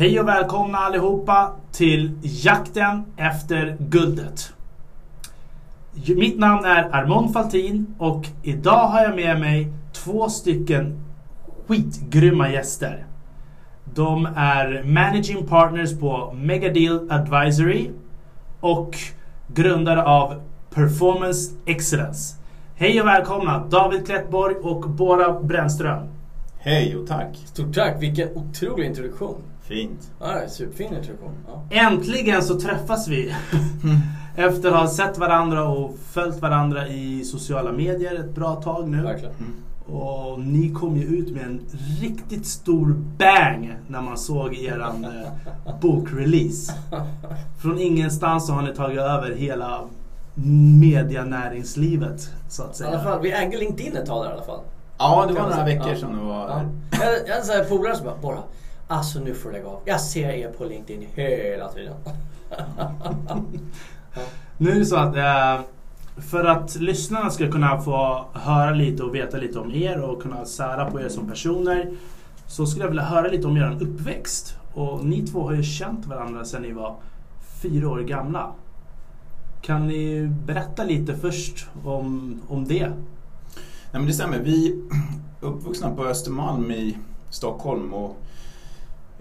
Hej och välkomna allihopa till jakten efter guldet. Mitt namn är Armand Faltin och idag har jag med mig två stycken skitgrymma gäster. De är Managing Partners på Megadeal Advisory och grundare av Performance Excellence. Hej och välkomna David Klettborg och Bora Brännström. Hej och tack. Stort tack, vilken otrolig introduktion. Fint. Ja, superfin introduktion. Ja. Äntligen så träffas vi. Efter att ha sett varandra och följt varandra i sociala medier ett bra tag nu. Verkligen. Och ni kom ju ut med en riktigt stor bang när man såg eran eh, bokrelease. Från ingenstans så har ni tagit över hela medianäringslivet så att I säga. alla fall, vi ägde LinkedIn ett tag där i alla fall. Ja, det var några veckor Ja. sedan det var... Ja. Jag, hade här polare som bara, bara Alltså nu får du lägga av. Jag ser er på LinkedIn hela tiden. Nu är det så att eh, för att lyssnarna ska kunna få höra lite och veta lite om er och kunna sära på er som personer så skulle jag vilja höra lite om er uppväxt. Och ni två har ju känt varandra sedan ni var fyra år gamla. Kan ni berätta lite först om, om det? Nej men det stämmer. Vi är uppvuxna på Östermalm i Stockholm och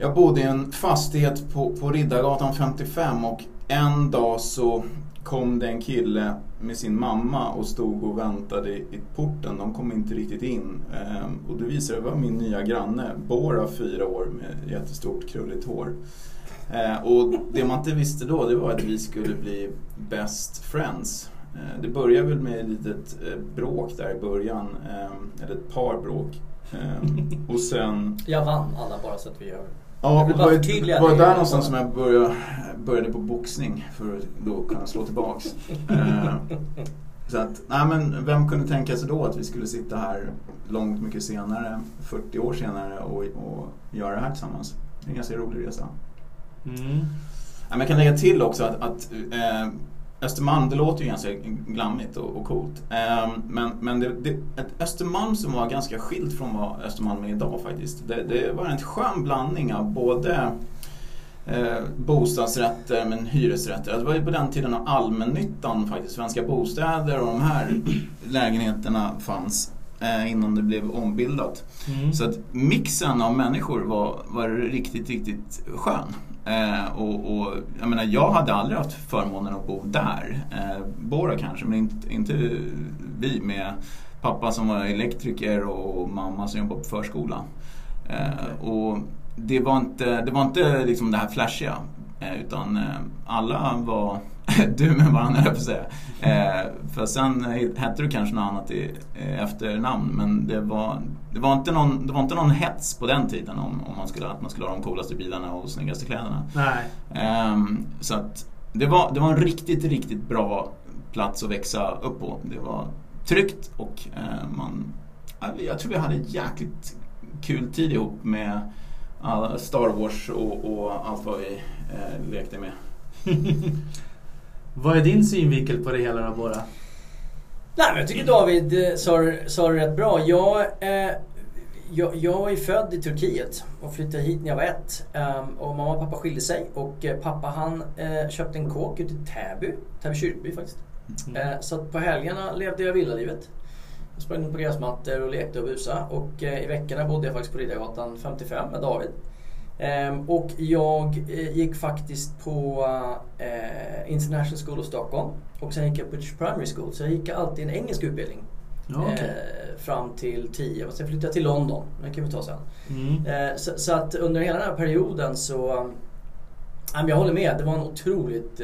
jag bodde i en fastighet på, på Riddargatan 55 och en dag så kom det en kille med sin mamma och stod och väntade i porten. De kom inte riktigt in. Ehm, och det visade sig vara min nya granne, Bora, fyra år med jättestort krulligt hår. Ehm, och det man inte visste då det var att vi skulle bli best friends. Ehm, det började väl med ett litet eh, bråk där i början, eller ett par bråk. Och sen Jag vann alla bara så att vi gör Ja, det var, det var där någonstans som jag började, började på boxning för att då kunna slå tillbaks. Eh, så att, nej men vem kunde tänka sig då att vi skulle sitta här långt mycket senare, 40 år senare och, och göra det här tillsammans. Det är en ganska rolig resa. Mm. Ja, men jag kan lägga till också att, att eh, Östermalm, det låter ju ganska glammigt och, och coolt. Eh, men men det, det, ett Östermalm som var ganska skilt från vad Östermalm är idag faktiskt. Det, det var en skön blandning av både eh, bostadsrätter men hyresrätter. Det var ju på den tiden av allmännyttan faktiskt. Svenska bostäder och de här lägenheterna fanns eh, innan det blev ombildat. Mm. Så att mixen av människor var, var riktigt, riktigt skön. Eh, och, och jag menar, jag hade aldrig haft förmånen att bo där. Eh, Bora kanske, men inte, inte vi med pappa som var elektriker och mamma som jobbade på förskola. Eh, och det var inte det, var inte liksom det här flashiga. Eh, utan eh, alla var du med varandra, jag på säga. Eh, för sen hette du kanske något annat i eh, efternamn. Men det var, det, var inte någon, det var inte någon hets på den tiden om, om man skulle, att man skulle ha de coolaste bilarna och snyggaste kläderna. Nej. Ehm, så att det var, det var en riktigt, riktigt bra plats att växa upp på. Det var tryggt och eh, man, ja, jag tror vi hade jäkligt kul tid ihop med Star Wars och, och allt vad vi eh, lekte med. Vad är din synvinkel på det hela då Bora? Nej men jag tycker David eh, sa, sa det rätt bra. Jag, eh, jag, jag är född i Turkiet och flyttade hit när jag var ett. Ehm, och mamma och pappa skilde sig och eh, pappa han eh, köpte en kåk ute i Täby, Täby kyrkby faktiskt. Eh, så på helgerna levde jag villalivet. Jag sprang på gräsmattor och lekte och busade. Och eh, i veckorna bodde jag faktiskt på Riddargatan 55 med David. Ehm, och jag eh, gick faktiskt på eh, International School of Stockholm. Och sen gick jag på British Primary School. Så jag gick alltid en engelsk utbildning. Ja, okej. eh, fram till 10. Och sen flyttade jag till London. Det kan vi ta sen. Mm. Så, så att under hela den här perioden så... Jag håller med. Det var en otroligt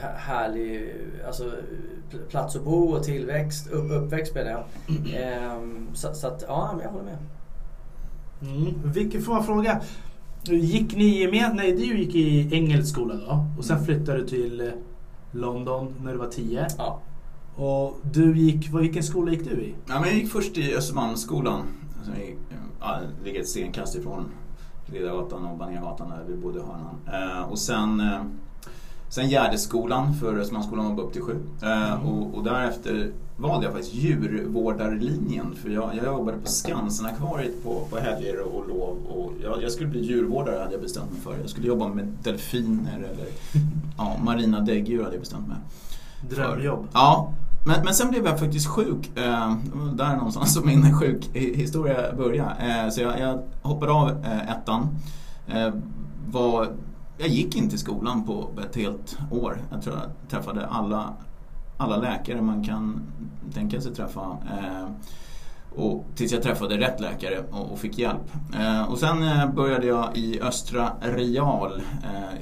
här- härlig alltså, pl- plats att bo och tillväxt. Upp, uppväxt menar jag. Ehm, så, så att, ja, jag håller med. Mm. Vilken får man fråga? Gick ni med? Nej, du gick i engelsk skola då. Och sen flyttade du till eh, London när du var 10. Ja. Och du gick, vad- vilken skola gick du i? Ja, men jag gick först i Östermalmsskolan. Som gick, ja, ligger ett stenkast ifrån Riddargatan och Banérgatan där vi bodde i hörnan. Eh, och sen, eh, Sen Gärdeskolan för Östermalmsskolan var upp till sju. Eh, och, och därefter valde jag faktiskt djurvårdarlinjen för jag, jag jobbade på Skansen-akvariet på, på helger och lov och jag, jag skulle bli djurvårdare hade jag bestämt mig för. Jag skulle jobba med delfiner eller ja, marina däggdjur hade jag bestämt mig. Drömjobb. Ja, men, men sen blev jag faktiskt sjuk. Eh, där någonstans som min sjukhistoria började. Eh, så jag, jag hoppade av eh, ettan. Eh, var, jag gick inte i skolan på ett helt år. Jag tror jag träffade alla, alla läkare man kan tänka sig träffa. Eh, och tills jag träffade rätt läkare och, fick hjälp. Eh, och sen eh, började jag i Östra Real,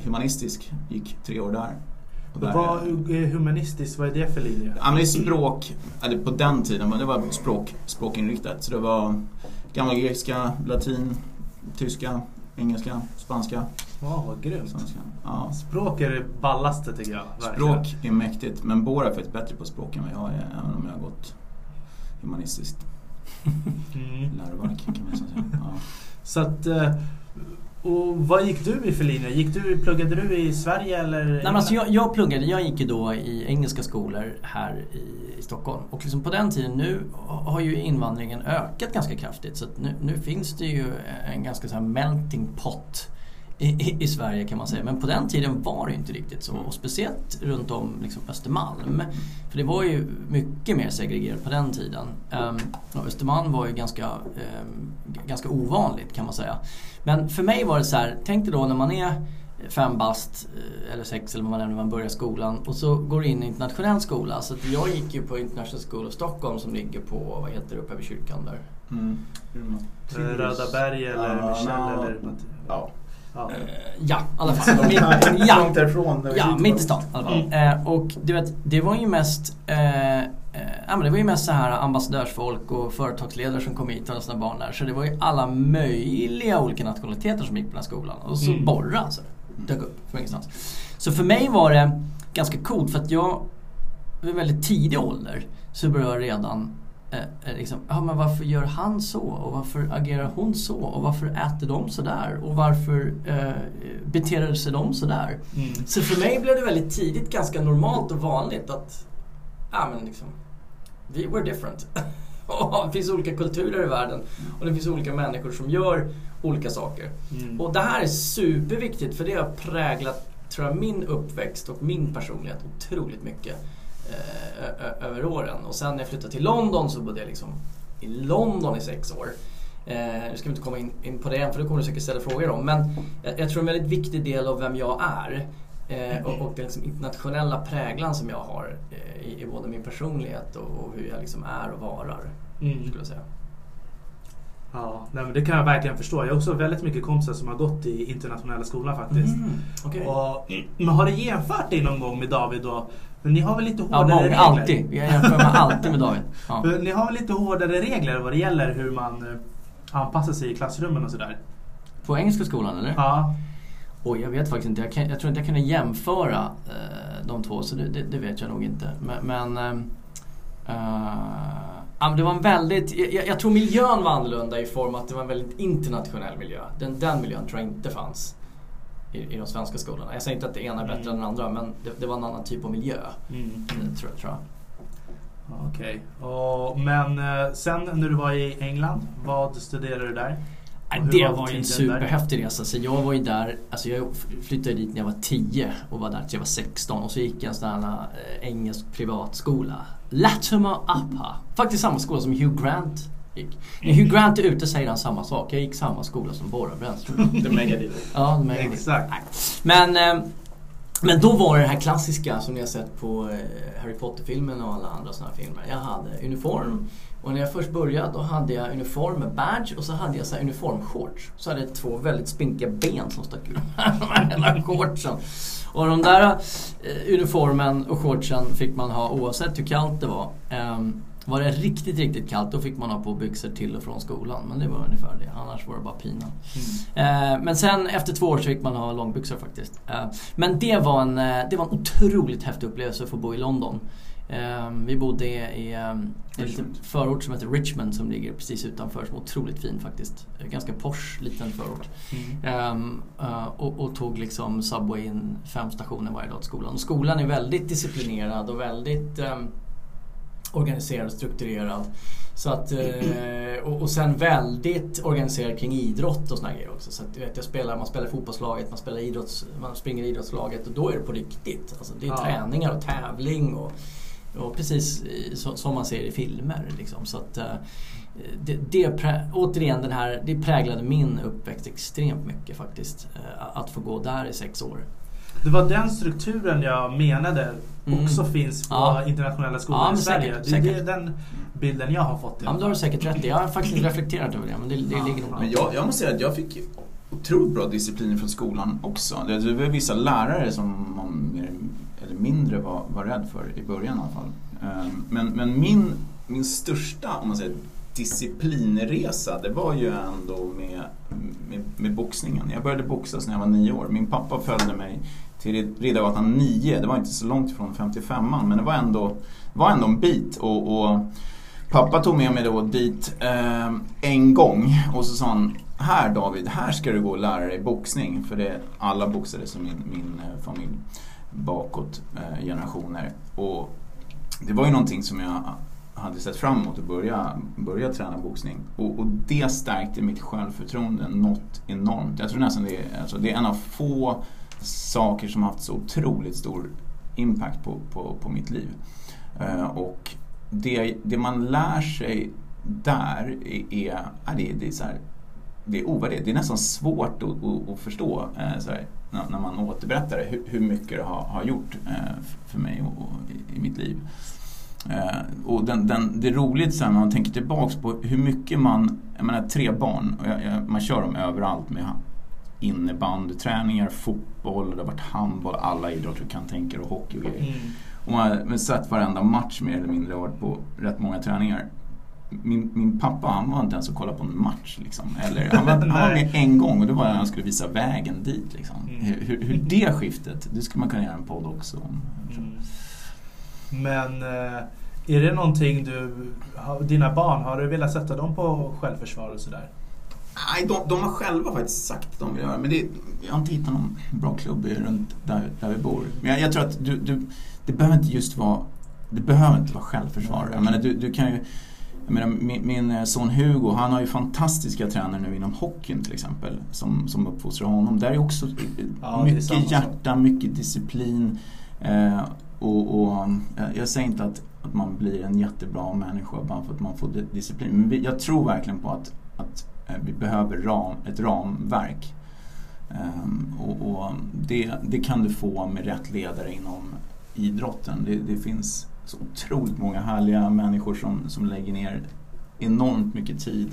humanistisk, gick tre år där. Och där- Vad humanistiskt, vad är det för linje? Ja, men det är språk, eller på den tiden, men det var språk, språkinriktat. Så det var gamla grekiska, latin, tyska, engelska, spanska, Åh, vad grymt. Ja. Språk är det ballaste tycker jag. verkligen. Språk är mäktigt, men Bora är faktiskt bättre på språk än vad jag är, även om jag har gått humanistiskt Mm. läroverk kan man säga. Ja. Så att, eh, och vad gick du i för linje? Gick du, pluggade du i Sverige eller? Nej, men alltså jag, jag pluggade, jag gick ju då i engelska skolor här i, i Stockholm. Och liksom på den tiden, nu har ju invandringen ökat ganska kraftigt. Så att nu, nu finns det ju en ganska så här melting pot i, i, i Sverige kan man säga. Men på den tiden var det inte riktigt så. Och speciellt runt om liksom Östermalm. För det var ju mycket mer segregerat på den tiden. Um, Östermalm var ju ganska, g- ganska ovanligt kan man säga. Men för mig var det så här, tänk dig då när man är fem bast eh, eller sex eller vad man är när man börjar skolan och så går du in i internationell skola. Så att jag gick ju på International School of Stockholm som ligger på, vad heter det, uppe vid kyrkan där. Mm. Röda berg eller Ja, Michelle ja. eller? Ja. Ja. Eh, ja, i alla fall. Mitt, ja, Långt därifrån. Ja, mitt i stan i alla fall. Eh, och du vet, det var ju mest eh, eh, ja, men det var ju mest så här ambassadörsfolk och företagsledare som kom hit och sina barn där. Så det var ju alla möjliga olika nationaliteter som gick på den här skolan. Och så Mm. Borra alltså, dök upp från ingenstans. Så för mig var det ganska coolt för att jag vid väldigt tidig ålder så började jag redan eh, eh, liksom, ja men varför gör han så? Och varför agerar hon så? Och varför äter de så där? Och varför eh, beter sig de så där? Mm. Så för mig blev det väldigt tidigt ganska normalt och vanligt att ja, men liksom, vi we're different. Och det finns olika kulturer i världen och det finns olika människor som gör olika saker. Mm. Och det här är superviktigt för det har präglat tror jag, min uppväxt och min personlighet otroligt mycket eh, över åren. Och sen när jag flyttade till London så bodde jag liksom i London i sex år. Eh, nu ska vi inte komma in, in på det än för det kommer du säkert ställa frågor om. Men jag, jag tror en väldigt viktig del av vem jag är eh, och, och den liksom internationella präglan som jag har i, i både min personlighet och, och hur jag liksom är och varar. Mm. Skulle jag säga. Ja, nej, det kan jag verkligen förstå. Jag har också väldigt mycket kompisar som har gått i internationella skolan faktiskt. Mm, okej. Och, men har du jämfört dig någon gång med David då? Men ni har väl lite Ja, hårdare många, regler? alltid. Jag jämför mig alltid med David. Ja. Ni har väl lite hårdare regler vad det gäller hur man eh, anpassar sig i klassrummen och sådär? På engelska skolan eller? Ja. Oj, jag vet faktiskt inte. Jag, kan, jag tror inte jag kunde jämföra eh, de två, så det, det, det vet jag nog inte. Men, men eh, ja, men det var en väldigt... Jag, jag tror miljön var annorlunda i form att det var en väldigt internationell miljö. Den, den miljön tror jag inte fanns i, i de svenska skolorna. Jag säger inte att det ena är bättre Mm. än den andra, men det, det var en annan typ av miljö. Mm. Det tror, jag- tror jag. Okej. Och, Men eh, sen när du var i England, vad studerade du där? Det var var en tiden där? superhäftig resa. Så jag var ju där, alltså jag flyttade dit när jag var 10 och var där tills jag var 16 och så gick jag en sån här eh, engelsk privatskola. Latimer Upper. Faktiskt samma skola som Hugh Grant gick. När Hugh Grant är ute säger han samma sak. Jag gick samma skola som Borra Brännström. The Mega Deal. ja, de är Exakt. Men, eh, men då var det det här klassiska som ni har sett på eh, Harry Potter-filmen och alla andra såna här filmer. Jag hade uniform och när jag först började då hade jag uniform med badge och så hade jag så här uniformshorts. Så hade jag två väldigt spinkiga ben som stack ut de här shortsen. Och de där eh, uniformen och shortsen fick man ha oavsett hur kallt det var. Ehm, var det riktigt, riktigt kallt då fick man ha på byxor till och från skolan. Men det var ungefär det. Annars var det bara pina. Mm. Eh, men sen efter två år så fick man ha långbyxor faktiskt. Eh, men det var, en, eh, det var en otroligt häftig upplevelse att få bo i London. Ehm, vi bodde i, ehm, en förort som heter Richmond som ligger precis utanför. Som är otroligt fin faktiskt. Ganska posh liten förort. Mm. Ehm, eh, och, och tog liksom Subway in fem stationer varje dag till skolan. Och skolan är väldigt disciplinerad och väldigt ehm, organiserad och strukturerad. Så att, eh, och, och sen väldigt organiserad kring idrott och såna grejer också. Så att, vet, jag spelar, man spelar fotbollslaget, man, spelar idrotts, man springer idrottslaget och då är det på riktigt. Alltså, det är Ja. träningar och tävling och, och precis så, som man ser i filmer. Liksom. Så att, eh, det, det, återigen, den här, det präglade min uppväxt extremt mycket faktiskt. eh, Att få gå där i sex år. Det var den strukturen jag menade Mm. också finns på Ja. internationella skolor Ja, i Sverige. säkert, det, det är säkert. den bilden jag har fått. Ja, men har du fall. säkert rätt. Jag har faktiskt reflekterat över det men det, det Ja. ligger nog Men jag, jag måste säga att jag fick otroligt bra disciplin från skolan också. Det det var vissa lärare som man mer eller mindre var, var rädd för i början i alla fall. Ehm, Men, men min, min största om man säger, disciplinresa det var ju ändå med, med, med boxningen. Jag började boxas när jag var nio år. Min pappa följde mig till Riddargatan 9. Det var inte så långt ifrån 55an men det var ändå, var ändå en bit. och, och Pappa tog med mig då dit eh, en gång och så sa han Här David, här ska du gå och lära dig boxning. För det alla boxades i min, min eh, familj bakåt eh, generationer. Och det var ju någonting som jag hade sett fram emot att börja, börja träna boxning. Och, och det stärkte mitt självförtroende något enormt. Jag tror nästan det är, alltså, det är en av få saker som haft så otroligt stor impact på, på, på mitt liv. Eh, och det, det man lär sig där är, är, det, det är, så här, det är ovärderligt. Det är nästan svårt att, att, att förstå eh, så här, när, man återberättar det, hur, hur mycket det har, har gjort eh, för mig och, och i, i mitt liv. Och den, den, det är roligt sen när man tänker tillbaks på hur mycket man, jag menar tre barn, och jag, jag, man kör dem överallt med innebandyträningar, fotboll, det har varit handboll, alla idrotter du kan tänka dig och hockey och grejer. Mm. Och man har sett varenda match mer eller mindre och varit på rätt många träningar. Min, min pappa han var inte ens och kollade på en match. Liksom. Eller, han, var, han var med en gång och det var när han skulle visa vägen dit. Liksom. Mm. Hur, hur, det skiftet, det skulle man kunna göra en podd också om. Mm. Men eh, är det någonting du, dina barn, har du velat sätta dem på självförsvar och sådär? Nej, de, de har själva faktiskt sagt att de vill göra. Men det, jag har inte hittat någon bra klubb runt där, där vi bor. Men jag, jag tror att du, du, det behöver inte just vara det behöver inte vara självförsvar. Jag menar, du, du kan ju, jag menar, min, min son Hugo han har ju fantastiska tränare nu inom hockeyn till exempel som, som uppfostrar honom. Där är också Ja, det är mycket hjärta, mycket disciplin. Eh, och, och, eh, jag säger inte att, att man blir en jättebra människa bara för att man får di- disciplin. Men jag tror verkligen på att, att eh, vi behöver ram, ett ramverk. Ehm, och och det, det kan du få med rätt ledare inom idrotten. Det, det finns så otroligt många härliga människor som, som lägger ner enormt mycket tid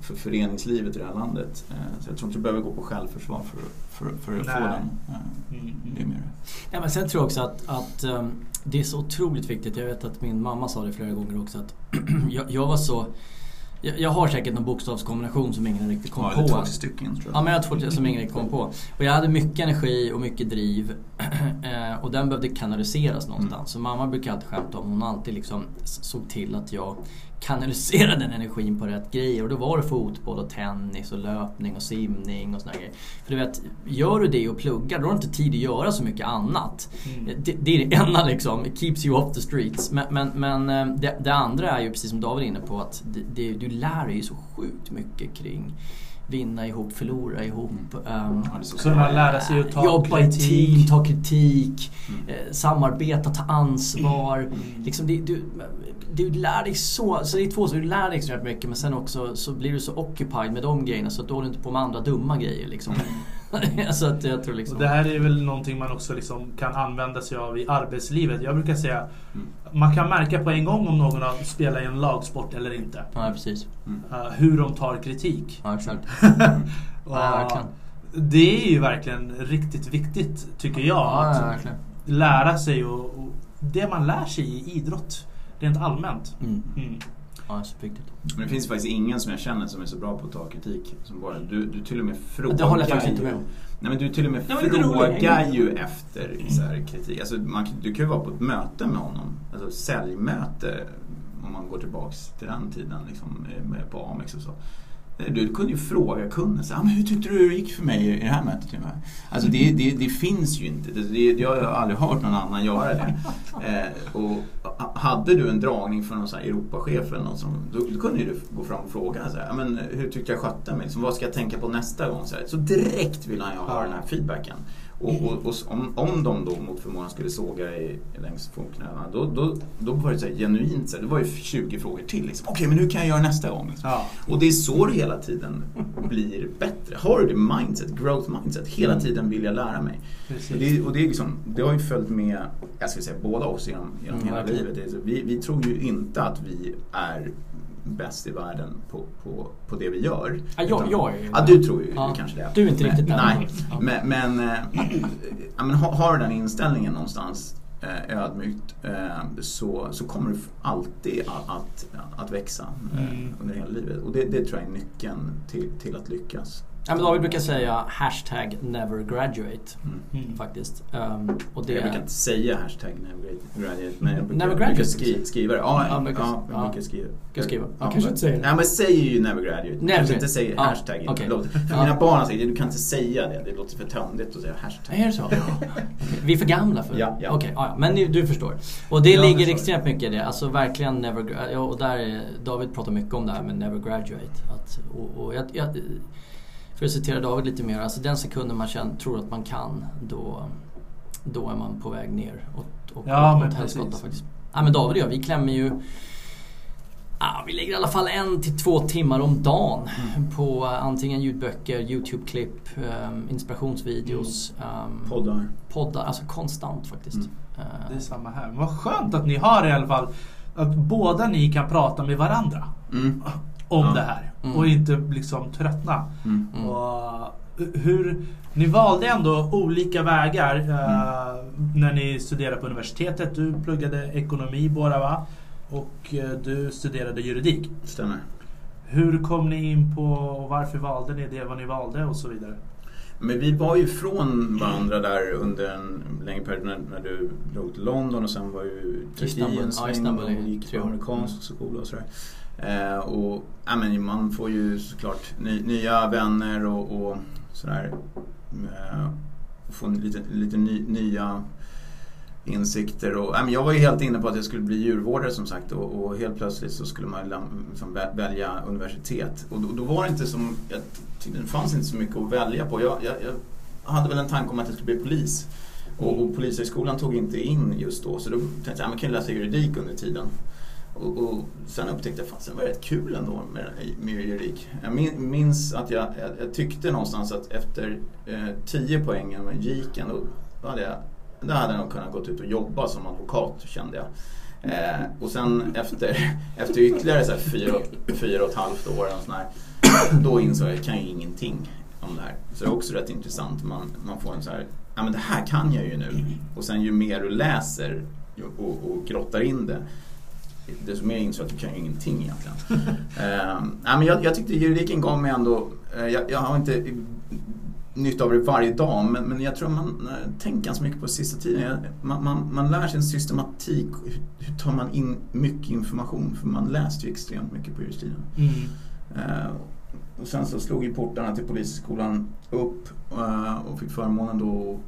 för föreningslivet i det här landet. Eh, Så jag tror inte du behöver gå på självförsvar för, för, för att få Nej. den. Eh. Det är mer Ja, men sen tror jag också att, att um, det är så otroligt viktigt. Jag vet att min mamma sa det flera gånger också. att jag, jag var så... Jag, jag har säkert någon bokstavskombination som ingen riktigt kom ja, på. två stycken tror jag. Ja men jag tror som ingen riktigt kom på. Och jag hade mycket energi och mycket driv. Eh, och den behövde kanaliseras någonstans. Mm. Så mamma brukar alltid skämta om, hon alltid liksom såg till att jag kanaliserade den energin på rätt grejer. Och då var det fotboll och tennis och löpning och simning och såna grejer. För du vet, gör du det och pluggar då har du inte tid att göra så mycket annat. Mm. Det, det är det enda liksom, it keeps you off the streets. Men, men, men eh, det, det andra är ju precis som David är inne på att det, det, du lär dig ju så sjukt mycket kring vinna ihop, förlora ihop. ehm, Ja, Kunna lära sig att ta jobba i kritik. team, ta kritik, Mm. eh, samarbeta, ta ansvar. Mm. Liksom det, du, du lär dig så, så det är två saker, du lär dig extremt mycket men sen också så blir du så occupied med de grejerna så att då håller du inte på med andra dumma grejer liksom. så att jag tror liksom... Och det här är väl någonting man också liksom kan använda sig av i arbetslivet. Jag brukar säga Mm. man kan märka på en gång om någon har spelat i en lagsport eller inte. Ja precis. Mm. Uh, hur de tar kritik. Ja exakt. Och Ja, det är ju verkligen riktigt viktigt tycker jag. Ja, att lära sig och, och det man lär sig i idrott rent allmänt. Ja, superviktigt. Men det finns faktiskt ingen som jag känner som är så bra på att ta kritik. Som bara, du, du till och med frågar Det håller jag faktiskt inte med om. Nej men du till och med roligt. frågar ju efter så här, kritik. Alltså, man, du kan ju vara på ett möte med honom. Alltså säljmöte. Om man går tillbaks till den tiden liksom, med, på Amex och så. Du kunde ju fråga kunden, så, "Ah, men hur tyckte du det gick för mig i det här mötet? Alltså det, det, det finns ju inte. Det, jag har aldrig hört någon annan göra det. Eh, och ha- hade du en dragning för någon så här Europachef eller något som, då, då kunde ju du gå fram och fråga så här, "Ja, men, hur tyckte jag skötte mig? Liksom, vad ska jag tänka på nästa gång? Så, här, så direkt vill han ju ha den här feedbacken. Och, och, och om, om de då mot förmodan skulle såga dig längs fotknölarna då, då, då var det så här genuint, så här, det var ju 20 frågor till. Liksom. Okej, men hur kan jag göra nästa gång? Liksom. Ja. Och det är så det hela tiden blir bättre. Har du det mindset, growth mindset, hela tiden vill jag lära mig. Precis. Och det, och det, är liksom, det har ju följt med, jag ska säga båda oss genom, genom Mm, hela verkligen. livet. Vi, vi tror ju inte att vi är bäst i världen på, på, på det vi gör. Ja, jag- Utan- jag är ju Ja, du tror ju Ja. kanske det. Du är inte men, riktigt där. Nej, Ja. men, men, äh, ja, men ha- har du den inställningen någonstans eh, ödmjukt eh, så, så kommer du alltid att, att, att växa eh, Mm. under hela livet. Och det, det tror jag är nyckeln till, till att lyckas. Ja, men David brukar säga hashtag never graduate. Mm. Faktiskt. Um, och det Jag brukar inte säga hashtag never graduate men jag brukar, Never skri, skriva det. Ja, Ja, ja, brukar- jag ja. brukar skriva. Ska jag skriva? Ja, Jag kanske inte säger det. Ja, men säger ju never graduate. Never. Kanske inte säger Ja, hashtag. låter- För mina barn säger du kan inte säga det. Det låter för töntigt att säga hashtag. Är det så? Vi är för gamla för det? Ja, ja. Okej, ja, men ni- du förstår. Och det Jag ligger förstår. extremt mycket i det. Alltså verkligen never och där är, David pratar mycket om det här med never graduate. Att, och, och jag, jag, för att citera David lite mer, alltså den sekunden man känner, tror att man kan, då, då är man på väg ner åt, åt, Ja, åt, men åt helskotta precis. faktiskt. Ja men David och jag, vi klämmer ju Ah, vi lägger i alla fall en till två timmar om dagen Mm. på antingen ljudböcker, YouTube-klipp, um, inspirationsvideos, um, Poddar. poddar. Alltså konstant faktiskt. Mm. Eh, Det är samma här. Men vad skönt att ni har i alla fall att båda ni kan prata med varandra Mm. om Ja. det här. Mm. Och inte liksom tröttna. Mm. Mm. Och hur, ni valde ändå olika vägar Mm. eh, när ni studerade på universitetet. Du pluggade ekonomi båda va? Och eh, du studerade juridik. Stämmer. Hur kom ni in på och varför valde ni det, vad ni valde och så vidare? Men vi var ju från varandra där under en längre period när, när du drog till London och sen var ju Turkiet Istanbul. en sväng Istanbul och gick på amerikansk skola och sådär. Eh, och ja, men man får ju såklart ny, nya vänner och, och sådär. Eh, få lite, lite ny, nya insikter. Och, ja, men jag var ju helt inne på att jag skulle bli djurvårdare som sagt och, och helt plötsligt så skulle man liksom välja universitet. Och då, då var det inte som, jag tyckte det fanns inte så mycket att välja på. Jag, jag, jag hade väl en tanke om att jag skulle bli polis. Och, och Polishögskolan tog inte in just då så då tänkte jag att jag kan läsa juridik under tiden. Och, och sen upptäckte jag att det var rätt kul ändå med, med juridik. Jag minns att jag, jag, jag tyckte någonstans att efter eh, 10 poängen med jiken då, då hade jag där hade jag nog kunnat gått ut och jobba som advokat kände jag. Eh, och sen efter, efter ytterligare så här fyra, fyra och ett halvt år och sån här, då insåg jag att jag kan ju ingenting om det här. Så det är också rätt intressant. Man, man får en så här, ja men det här kan jag ju nu. Och sen ju mer du läser och, och grottar in det mer insåg jag att du kan ju ingenting egentligen. nej, men jag, jag tyckte juridiken gav mig ändå, eh, jag, jag har inte nytta av det varje dag men, men jag tror man eh, tänker ganska mycket på sista tiden. Jag, man, man, man lär sig en systematik. Hur, hur tar man in mycket information? För man läste ju extremt mycket på juristiden. Mm. Eh, och sen så slog ju portarna till Polishögskolan upp eh, och fick förmånen då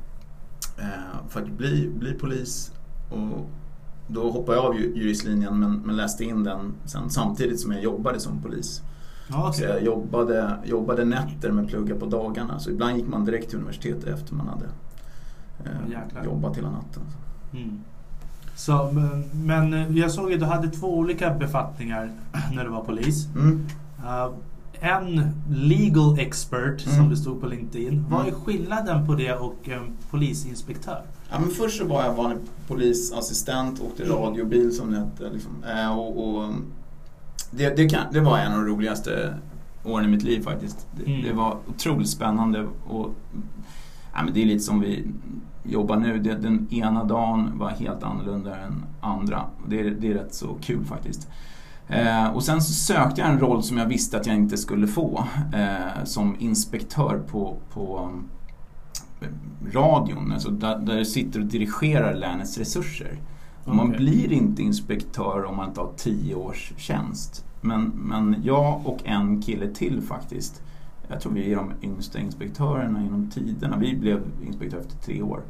för att bli, bli polis. Och då hoppade jag av ju- juristlinjen men, men läste in den sen, samtidigt som jag jobbade som polis. Ja, Så jag jobbade, jobbade nätter men pluggade på dagarna. Så ibland gick man direkt till universitetet efter man hade eh, jobbat hela natten. Mm. Så, men, men eh, jag såg att du hade två olika befattningar när du var polis. Mm. Uh, en legal expert som Mm. det stod på LinkedIn. Vad är Mm. skillnaden på det och en polisinspektör? Ja, men först så var jag vanlig polisassistent, åkte radiobil som det hette. Liksom. Eh, och, och, det, det, kan, det var en av de roligaste åren i mitt liv faktiskt. Det, Mm. det var otroligt spännande. Och, ja, men det är lite som vi jobbar nu. Den ena dagen var helt annorlunda än andra. Det är, det är rätt så kul faktiskt. Eh, och sen så sökte jag en roll som jag visste att jag inte skulle få. Eh, som inspektör på, på radion. Alltså där, där jag sitter och dirigerar länets resurser. Och Man Okej. blir inte inspektör om man inte har tio års tjänst. Men, men jag och en kille till faktiskt. Jag tror vi är de yngsta inspektörerna inom tiderna. Vi blev inspektör efter tre år. I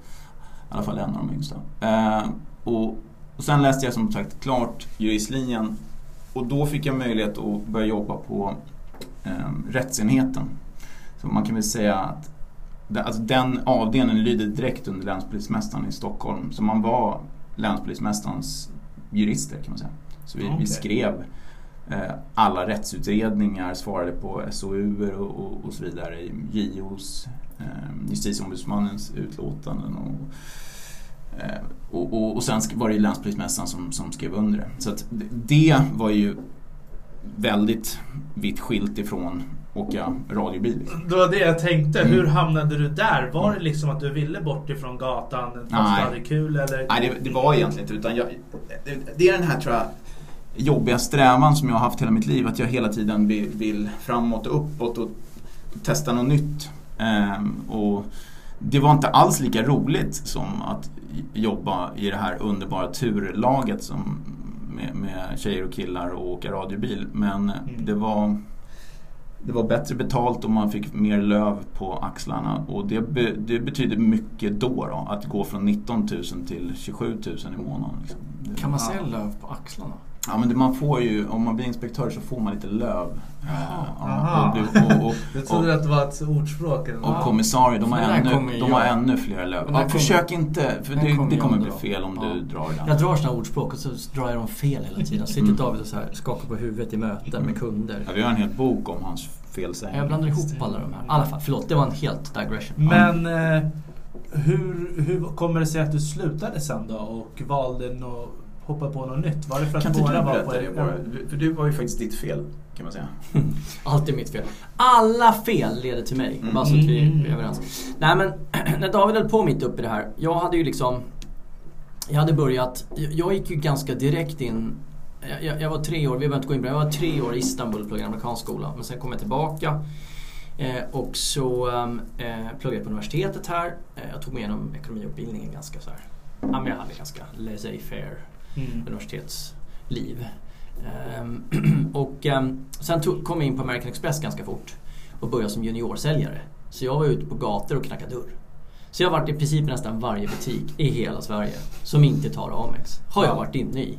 alla fall en av de yngsta. Eh, och, och sen läste jag som sagt klart juristlinjen. Och då fick jag möjlighet att börja jobba på eh, rättsenheten. Så man kan väl säga att alltså den avdelningen lyder direkt under länspolismästaren i Stockholm. Så man var länspolismästarens jurister kan man säga. Så vi, Okej. vi skrev eh, alla rättsutredningar, svarade på SOU och, och, och så vidare. JOs, eh, justitieombudsmannens utlåtanden och Eh, och, och, och sen var det ju länspolismästaren som, som skrev under det. Så det var ju väldigt vitt skilt ifrån åka radiobil. Liksom. Det var det jag tänkte. Mm. Hur hamnade du där? Var det liksom att du ville bort ifrån gatan fast Nej. du hade kul eller? Nej, det, det var egentligen inte utan jag, det, det är den här tror jag jobbiga strävan som jag har haft hela mitt liv. Att jag hela tiden vill, vill framåt och uppåt och testa något nytt. Ehm, och det var inte alls lika roligt som att jobba i det här underbara turlaget som med, med tjejer och killar och åka radiobil. Men det var det var bättre betalt och man fick mer löv på axlarna och det, be, det betyder mycket då, då att gå från 19 000 till 27 000 i månaden. Liksom. Kan man se löv på axlarna? Ja men det, man får ju, om man blir inspektör så får man lite löv. Jaha. Ja, Aha. och, du- och, och, Jag trodde och, att det var ett ordspråk eller och något. kommissarie, de har, ännu, de har ännu fler löv. Ja, kommer- försök inte, för det, kommer det kommer bli fel om Ja. du drar den. Jag drar såna ordspråk och så drar jag dem fel hela tiden. Sitter Mm. David och så här skakar på huvudet i möten med kunder. Ja, vi har en hel bok om hans felsägning. Jag blandar ihop alla de här. I alla fall, förlåt, det var en helt digression. Men eh, hur, hur kommer det sig att du slutade sen då och valde att hoppa på något nytt? Var det för att Kan inte båda du var berätta på det bara? För det var ju faktiskt ditt fel, kan man säga. Allt är mitt fel. Alla fel leder till mig. Mm. Bara så att vi Mm. är överens. Nej men, när David höll på mitt uppe i det här. Jag hade ju liksom... Jag hade börjat... Jag gick ju ganska direkt in... Jag, jag, jag var tre år, vi behöver inte gå in på det. Jag var tre år i Istanbul och pluggade amerikansk skola. Men sen kom jag tillbaka. Eh, och så ehm, eh, pluggade jag på universitetet här. Eh, jag tog mig igenom ekonomiutbildningen ganska så här. Ja, men jag hade ganska laissez-faire Mm. universitetsliv. Ehm, och ehm, sen tog, kom jag in på American Express ganska fort och började som juniorsäljare. Så jag var ute på gator och knackade dörr. Så jag har varit i princip nästan varje butik i hela Sverige som inte tar Amex. Har jag varit inne i.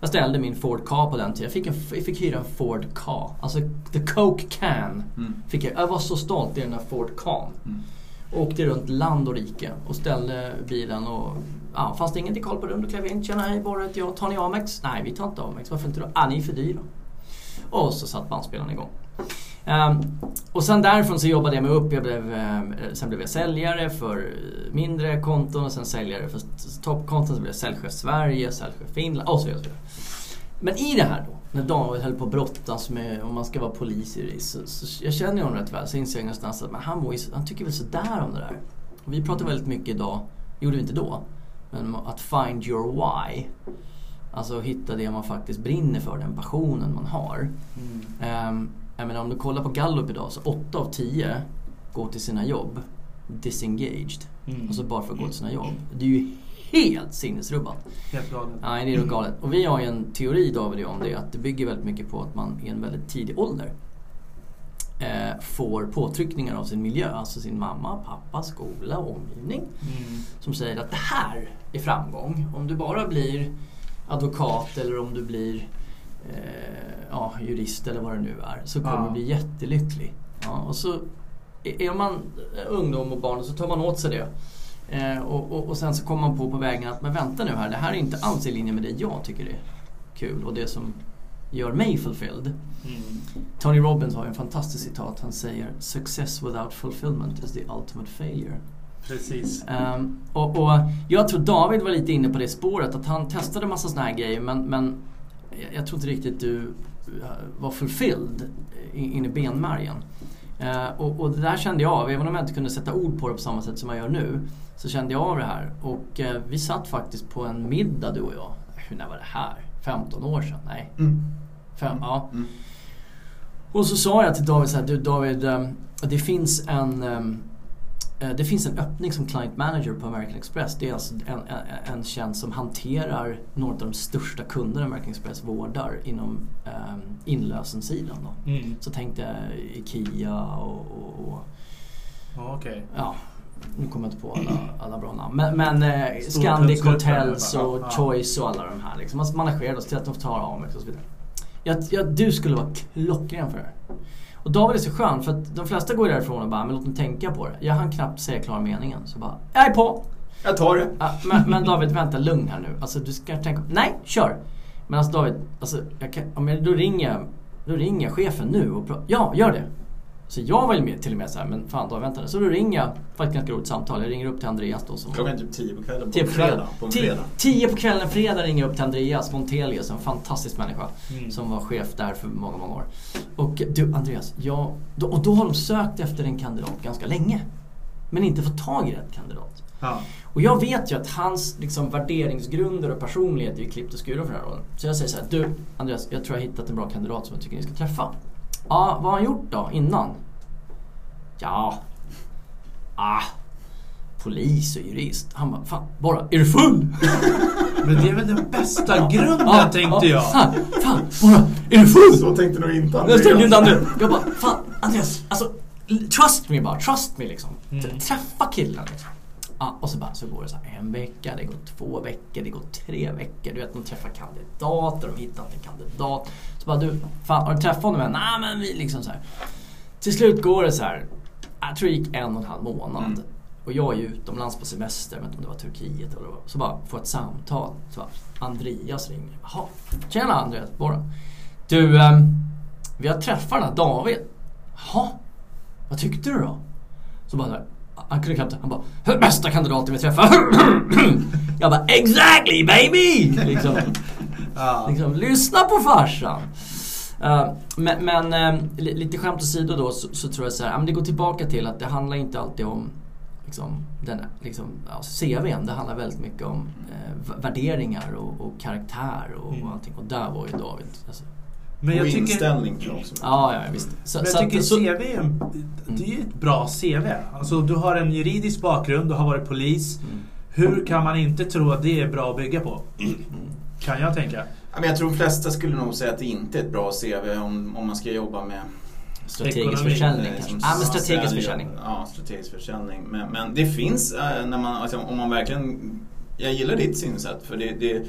Jag ställde min Ford Ka på den tiden. Jag fick, en, jag fick hyra en Ford Ka. Alltså the Coke Can. Mm. Fick jag, jag var så stolt i den här Ford Ka. Mm. Åkte runt land och rike och ställde bilen och ja, fanns det ingen till koll på rum, då klev jag in. Tjena hej, bara heter jag. Tar ni Amex? Nej, vi tar inte Amex. Varför inte då? Ah, ni är för dyra. Och så satt bandspelaren igång. Um, och sen därifrån så jobbade jag mig upp. Jag blev, ehm, eh, sen blev jag säljare för eh, mindre konton och sen säljare för toppkonton. Så blev jag säljchef Sverige, säljchef Finland och så vidare. och så vidare. Men i det här då, när David höll på att brottas med om man ska vara polis i det, så, så jag känner honom rätt väl. Så inser jag någonstans att men han, mår han tycker väl sådär om det där. Och vi pratar väldigt mycket idag, gjorde vi inte då, men att find your why. Alltså hitta det man faktiskt brinner för, den passionen man har. Mm. Um, jag menar om du kollar på Gallup idag så 8 av 10 går till sina jobb disengaged. Mm. Alltså bara för att gå till sina jobb. Det är ju helt sinnesrubbat. Helt galet. Nej, det är nog galet. Och vi har ju en teori David och jag om det. Att det bygger väldigt mycket på att man i en väldigt tidig ålder eh, får påtryckningar av sin miljö. Alltså sin mamma, pappa, skola omgivning. Mm. Som säger att det här är framgång. Om du bara blir advokat eller om du blir eh, ja, jurist eller vad det nu är. Så kommer Ja. du bli jättelycklig. Ja, och så är är man ungdom och barn så tar man åt sig det. Eh, och, och, och sen så kommer man på på vägen att men vänta nu här, det här är inte alls i linje med det jag tycker är kul och det som gör mig fulfilled. Mm. Tony Robbins har en fantastisk citat. Han säger “Success without fulfillment is the ultimate failure”. Precis. Ehm, och, och jag tror David var lite inne på det spåret att han testade massa såna här grejer men, men jag, tror inte riktigt du eh, var fulfilled in, in i benmärgen. Eh, och, och det där kände jag av, även om jag inte kunde sätta ord på det på samma sätt som jag gör nu. Så kände jag av det här och eh, vi satt faktiskt på en middag du och jag. Hur, när var det här? 15 år sedan? Nej. Mm. Fem, ja. Mm. Och så sa jag till David så här, du David, eh, det finns en eh, det finns en öppning som client manager på American Express. Det är alltså en, en, en tjänst som hanterar några av de största kunderna American Express vårdar inom um, inlösensidan. Då. Mm. Så tänkte jag IKEA och, och, och Ja, Okej. ja, nu kommer jag inte på alla, alla bra namn. Men, men eh, Scandic Hotels och ja. Choice och alla de här. Liksom. Man managerar oss till att de tar Amex och så vidare. Jag, jag, du skulle vara klockren för det här. Och David är så skön för att de flesta går därifrån och bara, men låt mig tänka på det. Jag hann knappt säga klara meningen. Så bara, jag är på! Jag tar det. Ja, men, men David, vänta lugn här nu. Alltså du ska tänka, nej, kör! Men alltså David, alltså, jag kan, om jag, då, ringer jag, då ringer jag chefen nu och pratar. Ja, gör det! Så jag var ju med, till och med så här, men fan David, vänta nu. Så då ringer jag, ett ganska roligt samtal. Jag ringer upp till Andreas då. Som, Klockan typ tio på kvällen på Tio på fredag. kvällen. På en Tio, fredag. tio på kvällen fredag ringer jag upp till Andreas Montelius, en fantastisk människa. Mm. Som var chef där för många, många år. Och du Andreas, jag, då, och då har de sökt efter en kandidat ganska länge. Men inte fått tag i rätt kandidat. Ja. Och jag vet ju att hans liksom, värderingsgrunder och personlighet är ju klippt och skuren för den här rollen. Så jag säger så här, du Andreas, jag tror jag har hittat en bra kandidat som jag tycker ni ska träffa. Ja, vad har han gjort då innan? Ja, ah, polis och jurist. Han bara, fan, bara, är du full? Men det är väl den bästa grunden tänkte jag. Fan, fan, bara, är du full? Så tänkte nog inte Jag tänkte inte Andreas. Jag bara, fan Andreas, alltså trust me bara, trust me liksom. Mm. Träffa killen liksom. Ja, och så bara så går det så här en vecka, det går två veckor, det går tre veckor. Du vet, de träffar kandidater, de hittar inte en kandidat. Så bara du, fan har du träffat honom än? Nej men vi liksom så här. Till slut går det så här. jag tror det gick en och en halv månad. Mm. Och jag är ju utomlands på semester, jag vet inte om det var Turkiet eller vad. Så bara får ett samtal. Så bara, Andreas ringer. Jaha, tjena Andreas, bara. Du, ehm, vi har träffat den här David. Jaha, vad tyckte du då? Så bara han kunde knappt, han bara Bästa kandidaten vi träffar. jag bara Exactly baby! Liksom, Ja. liksom, lyssna på farsan. Eh, men men li- lite skämt åsido då så, så tror jag så här, men det går tillbaka till att det handlar inte alltid om liksom, den, liksom, ja, CVn. Det handlar väldigt mycket om eh, värderingar och, och karaktär och, Mm. och allting. Och där var ju David. Alltså, Men jag och tycker, inställning tror jag också. ja, ja visst. Så, men så jag att- tycker så- CV är, en, det är ju ett bra CV. Alltså du har en juridisk bakgrund, du har varit polis. Mm. Hur kan man inte tro att det är bra att bygga på? Kan jag tänka. Men jag tror de flesta skulle nog säga att det inte är ett bra CV om, om man ska jobba med Strategisk Ekonomi, försäljning eh, kanske. som Ja men strategisk försäljning. Ja, strategisk försäljning. Men, men det finns eh, när man, alltså, om man verkligen... Jag gillar ditt synsätt för det, det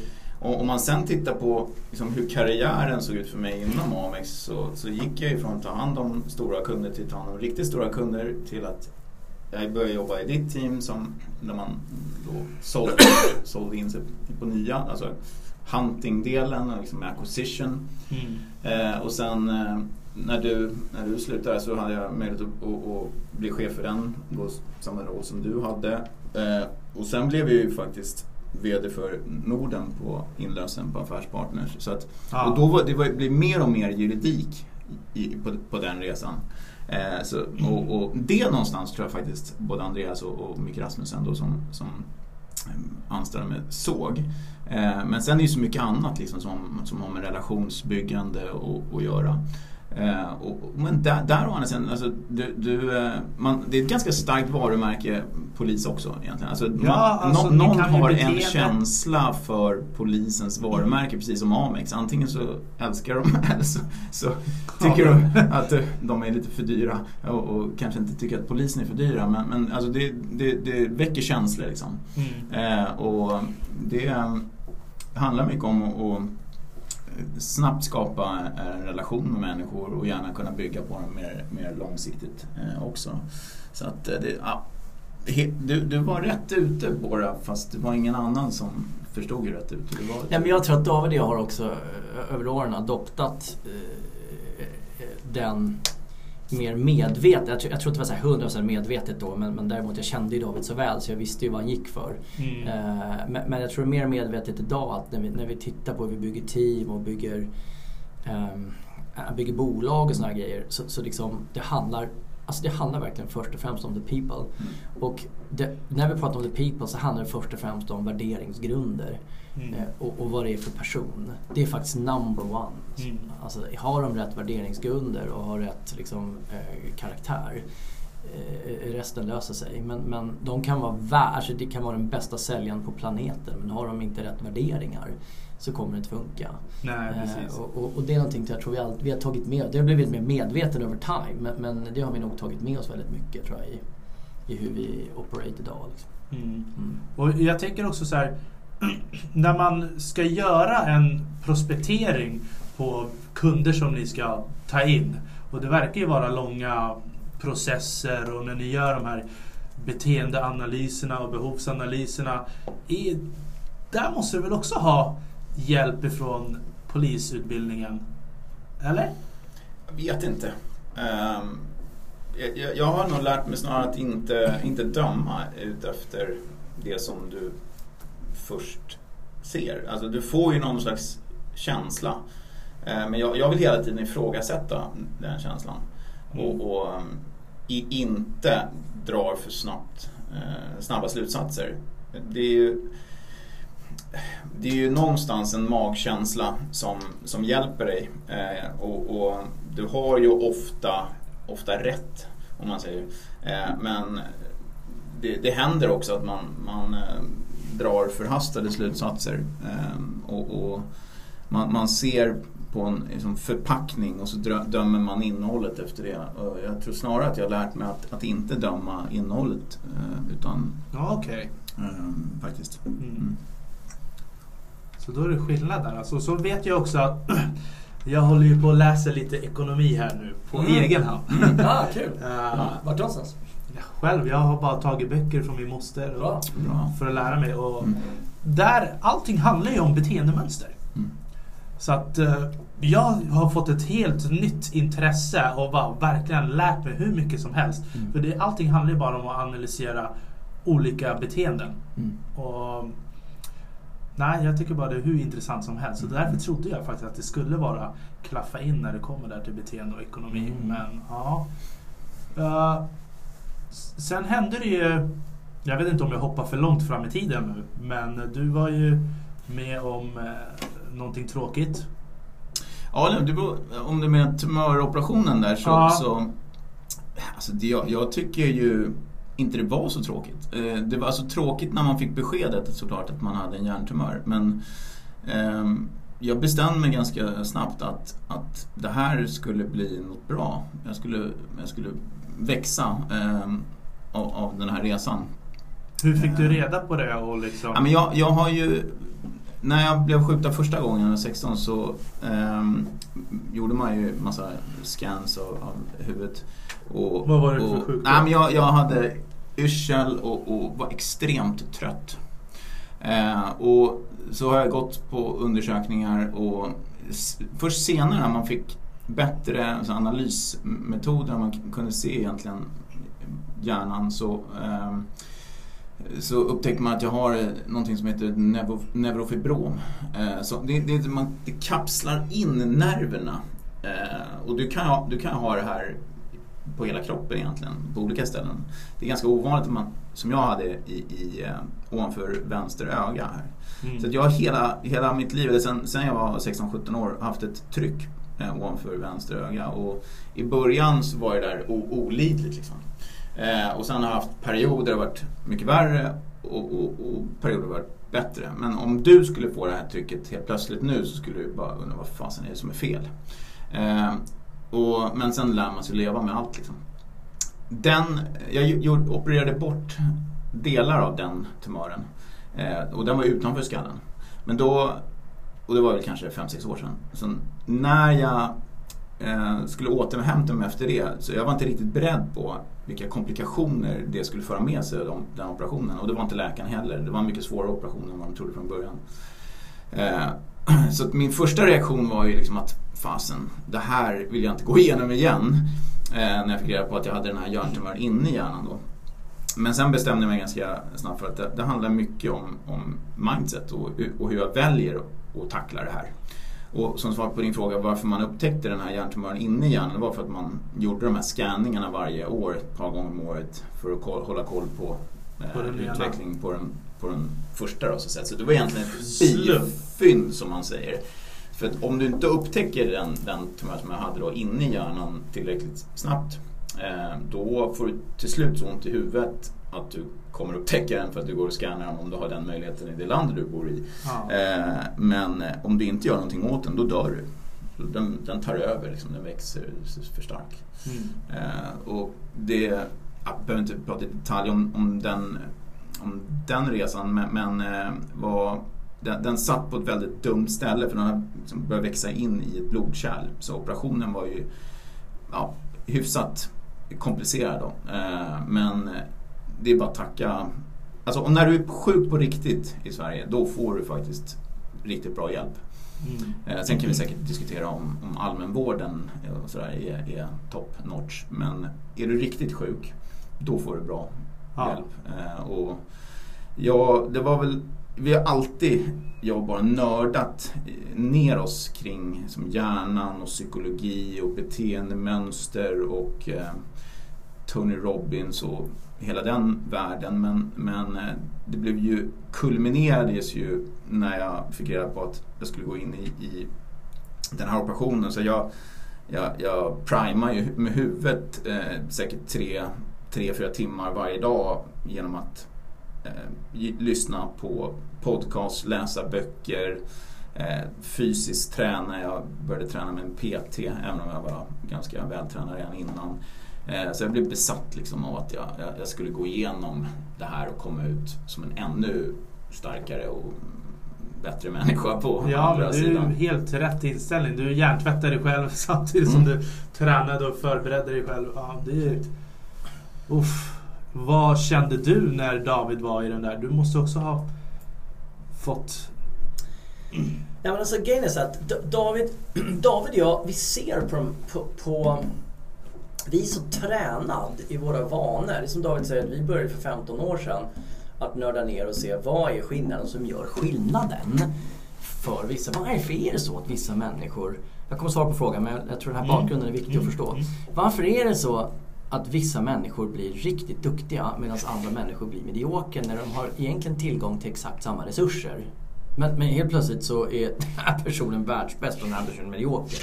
och om man sen tittar på liksom, hur karriären såg ut för mig inom Amex så, så gick jag ifrån att ta hand om stora kunder till att ta hand om riktigt stora kunder till att jag började jobba i ditt team som, där man då sålde, sålde in sig på nya, alltså hunting-delen, liksom med acquisition. Mm. Eh, och sen eh, när, du, när du slutade så hade jag möjlighet att, att, att bli chef för den, då, samma roll som du hade. Eh, och sen blev jag ju faktiskt VD för Norden på inlösen på Affärspartners. Så att, Ja. Och då var, det var, blev mer och mer juridik i, på, på den resan. Eh, så, och, och det någonstans tror jag faktiskt både Andreas och, och Micke Rasmussen då som, som eh, anställde mig såg. Eh, men sen är det ju så mycket annat liksom som, som har med relationsbyggande att göra. Eh, och, men där, där å andra sidan, alltså, du, du, eh, man, det är ett ganska starkt varumärke polis också egentligen. Alltså, man, alltså, ni någon har en känsla för polisens varumärke precis som Amex. Antingen så älskar de eller så, så tycker Ja. de att de är lite för dyra och, och kanske inte tycker att polisen är för dyra. Men, men alltså det, det, det väcker känslor liksom. Mm. Eh, och det eh, handlar mycket om att snabbt skapa en relation med människor och gärna kunna bygga på dem mer, mer långsiktigt eh, också. Så att eh, det, ja, du, du var rätt ute bara fast det var ingen annan som förstod hur rätt ute du var. Nej, men jag tror att David och jag har också över åren adoptat eh, den mer medvetet. Jag tror, jag tror inte det var så här 100% medvetet då men, men däremot jag kände ju David så väl så jag visste ju vad han gick för. Mm. Eh, men, men jag tror mer medvetet idag att när vi, när vi tittar på hur vi bygger team och bygger, äh, bygger bolag och här grejer så, så liksom det handlar Alltså det handlar verkligen först och främst om the people. Mm. Och det, när vi pratar om the people så handlar det först och främst om värderingsgrunder. Mm. Eh, och, och vad det är för person. Det är faktiskt number one. Mm. Alltså, har de rätt värderingsgrunder och har rätt liksom, eh, karaktär eh, resten löser sig. Men, men de kan vara vär, alltså det kan vara den bästa säljaren på planeten men har de inte rätt värderingar så kommer det inte funka. Nej, Eh, och, och, och det är någonting jag tror vi, all, vi har tagit med Det har blivit mer medveten över time men, men det har vi nog tagit med oss väldigt mycket tror jag i, i hur vi operate idag. Liksom. Mm. Mm. Och jag tänker också så här. När man ska göra en prospektering på kunder som ni ska ta in. Och det verkar ju vara långa processer och när ni gör de här beteendeanalyserna och behovsanalyserna. Där måste du väl också ha hjälp ifrån polisutbildningen? Eller? Jag vet inte. Um, jag- jag, jag har nog lärt mig snarare att inte, inte döma ut efter det som du först ser. Alltså du får ju någon slags känsla. Eh, men jag, jag vill hela tiden ifrågasätta den känslan. Och, och um, i, inte drar för snabbt, eh, snabba slutsatser. Det är ju det är ju någonstans en magkänsla som, som hjälper dig. Eh, och, och du har ju ofta, ofta rätt, om man säger. Men det, det händer också att man, man drar förhastade slutsatser. Eh, och, och man, man ser på en liksom, förpackning och så drö- dömer man innehållet efter det. Och jag tror snarare att jag har lärt mig att, att inte döma innehållet. Eh, utan Ja, okej. eh, faktiskt. Mm. Mm. Så då är det skillnad där. Alltså, så vet jag också att jag håller ju på att läsa lite ekonomi här nu på Mm. egen hand. Ah, kul! Uh, Vart någonstans? Själv, jag har bara tagit böcker från min moster och, för att lära mig. Och Mm. där, allting handlar ju om beteendemönster. Mm. Så att eh, jag har fått ett helt nytt intresse och bara verkligen lärt mig hur mycket som helst. Mm. För det, allting handlar ju bara om att analysera olika beteenden. Mm. Och, nej, jag tycker bara det är hur intressant som helst. Så därför trodde jag faktiskt att det skulle vara klaffa in när det kommer där till beteende och ekonomi. Mm. Men ja. S- sen hände det ju, jag vet inte om jag hoppar för långt fram i tiden nu, men du var ju med om eh, någonting tråkigt. Ja, det beror, om det med tumöroperationen där så... Ja. så alltså det, jag, jag tycker ju inte det var så tråkigt. Eh, Det var alltså tråkigt när man fick beskedet såklart att man hade en hjärntumör. Men ehm, jag bestämde mig ganska snabbt att, att det här skulle bli något bra. Jag skulle, jag skulle växa ehm, av, av den här resan. Hur fick du reda på det? Och liksom, Ja, men jag, jag har ju, när jag blev skjuten första gången när jag var 16 så ehm, gjorde man ju massa scans av, av huvudet. Och, Vad var det för sjukdom? Nej, men jag, jag hade yrsel och, och var extremt trött. Eh, och så har jag gått på undersökningar och först senare när man fick bättre alltså, analysmetoder, man kunde se egentligen hjärnan så ehm, så upptäckte man att jag har eh, någonting som heter neuro, neurofibrom. Eh, så det, det, man, det kapslar in nerverna. Eh, och du kan, ha- du kan ha det här på hela kroppen egentligen, på olika ställen. Det är ganska ovanligt, att man, som jag hade i, i, eh, ovanför vänster öga här. Mm. Så jag har hela, hela mitt liv, eller sen, sen jag var 16-17 år, haft ett tryck eh, ovanför vänster öga. Och i början så var det där olidligt. Liksom. Eh, och sen har jag haft perioder där det varit mycket värre och, och, och perioder där det varit bättre. Men om du skulle få det här trycket helt plötsligt nu så skulle du bara undra vad fasen är det som är fel. Eh, och, men sen lär man sig leva med allt. Liksom. Den, jag gjorde, opererade bort delar av den tumören. Eh, och den var utanför skallen. Men då, och det var väl kanske 5-6 år sedan. Så när jag eh, skulle återhämta mig efter det så jag var inte riktigt beredd på vilka komplikationer det skulle föra med sig, de, den operationen. Och det var inte läkaren heller. Det var en mycket svårare operation än vad de trodde från början. Eh, så att min första reaktion var ju liksom att fasen, det här vill jag inte gå igenom igen. Eh, när jag fick reda på att jag hade den här hjärntumören inne i hjärnan då. Men sen bestämde jag mig ganska snabbt för att det, det handlar mycket om, om mindset och, och hur jag väljer att tackla det här. Och som svar på din fråga varför man upptäckte den här hjärntumören inne i hjärnan var för att man gjorde de här scanningarna varje år, ett par gånger om året för att koll, hålla koll på, På eh, ena. utveckling på den, på den första. Då, så, säga. så det var egentligen ett bifynd som man säger. För att om du inte upptäcker den, den tumör som jag hade då inne i hjärnan tillräckligt snabbt eh, då får du till slut så ont i huvudet att du kommer upptäcka den för att du går och scannar den om du har den möjligheten i det land du bor i. Ja. Eh, men eh, om du inte gör någonting åt den, då dör du. Den, den tar över, liksom, den växer för stark. Mm. Eh, och det, jag behöver inte prata i detalj om, om, den, om den resan men, men eh, var, den, den satt på ett väldigt dumt ställe för den har liksom börjat växa in i ett blodkärl. Så operationen var ju ja, hyfsat komplicerad. Då. Men det är bara att tacka. Alltså, och när du är sjuk på riktigt i Sverige då får du faktiskt riktigt bra hjälp. Mm. Eh, sen kan vi säkert diskutera om, om allmänvården och sådär är, är top notch. Men är du riktigt sjuk, då får du bra Ja. hjälp. Eh, och ja, det var väl, vi har alltid, jag bara nördat eh, ner oss kring som hjärnan och psykologi och beteendemönster och eh, Tony Robbins och hela den världen. Men, men eh, det blev ju, kulminerades ju när jag fick reda på att jag skulle gå in i, i den här operationen. Så jag, jag, jag primar ju med huvudet eh, säkert tre, tre, fyra timmar varje dag genom att eh, lyssna på podcast, läsa böcker, eh, fysiskt träna. Jag började träna med en PT även om jag var ganska vältränad redan innan. Eh, så jag blev besatt liksom av att jag, jag, skulle gå igenom det här och komma ut som en ännu starkare och bättre människa på Ja, andra men det är ju sidan. helt rätt inställning. Du hjärntvättar dig själv samtidigt som Mm. du tränade och förberedde dig själv. Ja, det är... Uff. Vad kände du när David var i den där? Du måste också ha fått... Ja, men alltså, grejen är så att David, David och jag, vi ser på, på, på vi är så tränad i våra vanor. Det är som David säger, att vi började för 15 år sedan att nörda ner och se vad är skillnaden som gör skillnaden för vissa. Varför är det så att vissa människor, jag kommer svara på frågan men jag tror den här Mm. bakgrunden är viktig att förstå. Mm. Varför är det så att vissa människor blir riktigt duktiga medan andra människor blir mediokra när de har egentligen tillgång till exakt samma resurser? Men, men helt plötsligt så är den här personen världsbäst och den här personen medioker.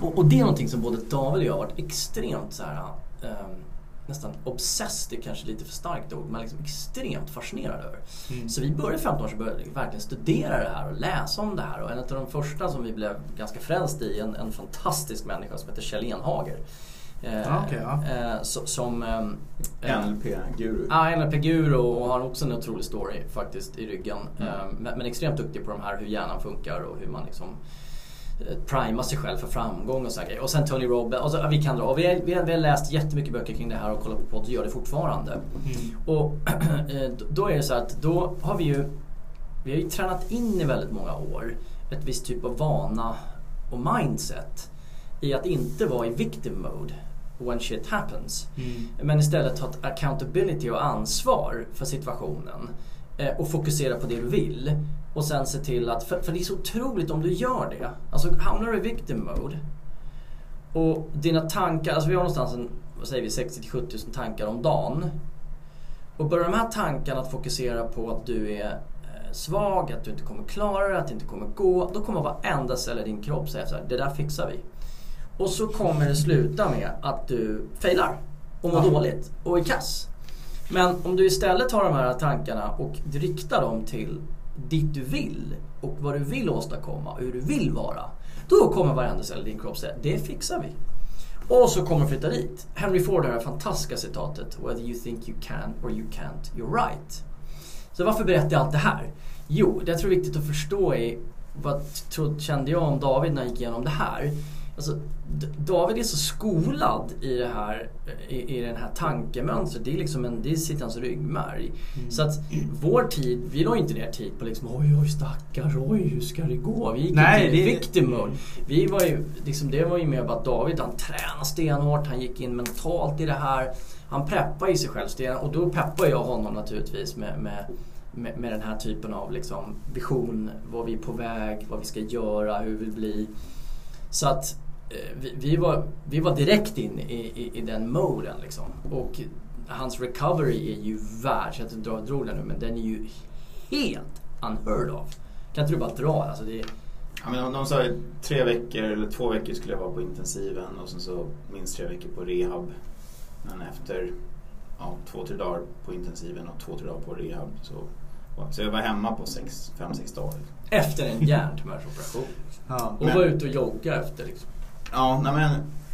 Och, och det är någonting som både David och jag har varit extremt så här, ehm, nästan obsessed är kanske lite för starkt ord, men liksom extremt fascinerad över. Mm. Så vi började 15 år sedan började vi verkligen studera det här och läsa om det här. Och en av de första som vi blev ganska frälst i, en, en fantastisk människa som heter Kjell Enhager. Eh, Ja, okej, ja. eh, so- som... ehm, eh, NLP-guru. Ja, NLP-guru och har också en otrolig story faktiskt i ryggen. Mm. Men, men extremt duktig på de här hur hjärnan funkar och hur man liksom primar sig själv för framgång och så här grejer. Och sen Tony Robbins. Och så, ja, vi, kan dra. Och vi, har, vi, har, vi har läst jättemycket böcker kring det här och kollat på podd och gör det fortfarande. Mm. Och då är det så att då har vi ju vi har ju tränat in i väldigt många år ett visst typ av vana och mindset i att inte vara i victim mode when shit happens. Mm. Men istället ta ett accountability och ansvar för situationen eh, och fokusera på det du vill. Och sen se till att, för, för det är så otroligt om du gör det. Alltså hamnar du i victim mode och dina tankar, alltså vi har någonstans en, vad säger vi, 60-70 000 tankar om dagen. Och börjar de här tankarna att fokusera på att du är eh, svag, att du inte kommer klara det, att det inte kommer gå. Då kommer varenda cell i din kropp säga så här, det där fixar vi. Och så kommer det sluta med att du failar och mår Ja. dåligt och är kass. Men om du istället har de här tankarna och riktar dem till dit du vill och vad du vill åstadkomma och hur du vill vara. Då kommer varenda cell i din kropp säga, det fixar vi. Och så kommer du flytta dit. Henry Ford har det här fantastiska citatet Whether you think you can or you can't, you're right. Så varför berättar jag allt det här? Jo, det jag tror är viktigt att förstå är vad kände jag om David när jag gick igenom det här. Alltså, David är så skolad i det här, i, i den här tankemönstret. Det, är liksom en, det i hans ryggmärg. Så att vår tid, vi la inte ner tid på liksom oj oj stackars, oj hur ska det gå? Vi gick Nej, inte i det- victim mode. Vi var ju, liksom, det var ju mer bara att David han tränade stenhårt, han gick in mentalt i det här. Han preppade i sig själv sten och då peppade jag honom naturligtvis med, med med, med den här typen av liksom, vision, vad vi är på väg, vad vi ska göra, hur vi vill bli. Så att vi, vi, var, vi var direkt in i, i, i den moden liksom. Och hans recovery är ju värd, så jag inte dra, drog den nu, men den är ju helt unheard of. Kan inte du bara dra alltså det? Ja, men de, de sa tre veckor eller två veckor skulle jag vara på intensiven och sen så minst tre veckor på rehab. Men efter ja, två, tre dagar på intensiven och två, tre dagar på rehab så, så jag var hemma på sex, fem, sex dagar. Efter en hjärntumörsoperation. Ja. Och Men- var ute och jogga efter liksom. Ja, nej men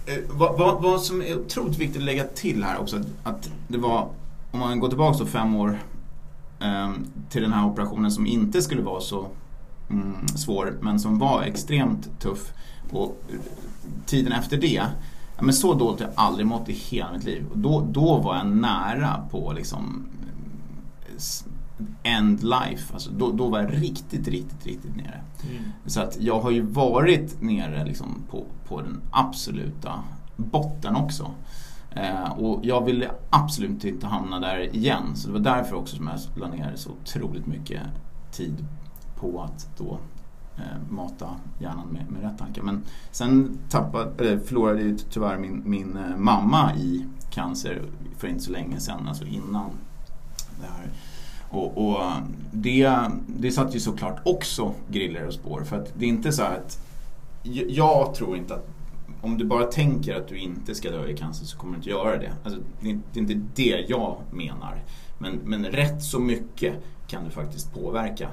eh, vad, vad, vad som är otroligt viktigt att lägga till här också att det var, om man går tillbaka så fem år eh, till den här operationen som inte skulle vara så mm, svår men som var extremt tuff och tiden efter det Ja, men så dåligt har jag aldrig mått i hela mitt liv. Och då, då var jag nära på liksom end life. Alltså då, då var jag riktigt, riktigt, riktigt nere. Mm. Så att jag har ju varit nere liksom på, på den absoluta botten också. Eh, och jag ville absolut inte hamna där igen. Så det var därför också som jag la ner så otroligt mycket tid på att då eh, mata hjärnan med, med rätt tankar. Men sen tappade, eller förlorade ju tyvärr min, min eh, mamma i cancer för inte så länge sedan, alltså innan det här. Och, och det, det satt ju såklart också griller och spår. För att det är inte så att jag, tror inte att om du bara tänker att du inte ska dö i cancer så kommer du inte göra det. Alltså, det, är, inte det jag menar. Men, men rätt så mycket kan du faktiskt påverka.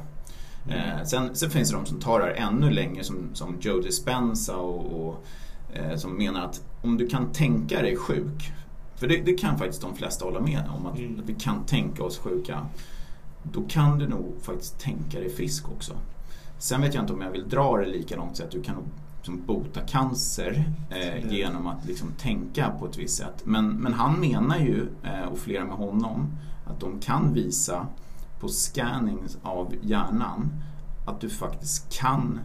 Eh, sen, sen finns det de som tar det här ännu längre som, som Joe Dispenza och, och eh, som menar att om du kan tänka dig sjuk, för det, det kan faktiskt de flesta hålla med om, att, Mm. att vi kan tänka oss sjuka. Då kan du nog faktiskt tänka dig frisk också. Sen vet jag inte om jag vill dra det lika långt så att du kan liksom bota cancer eh, genom att liksom tänka på ett visst sätt. Men, men han menar ju, eh, och flera med honom, att de kan visa på scanning av hjärnan att du faktiskt kan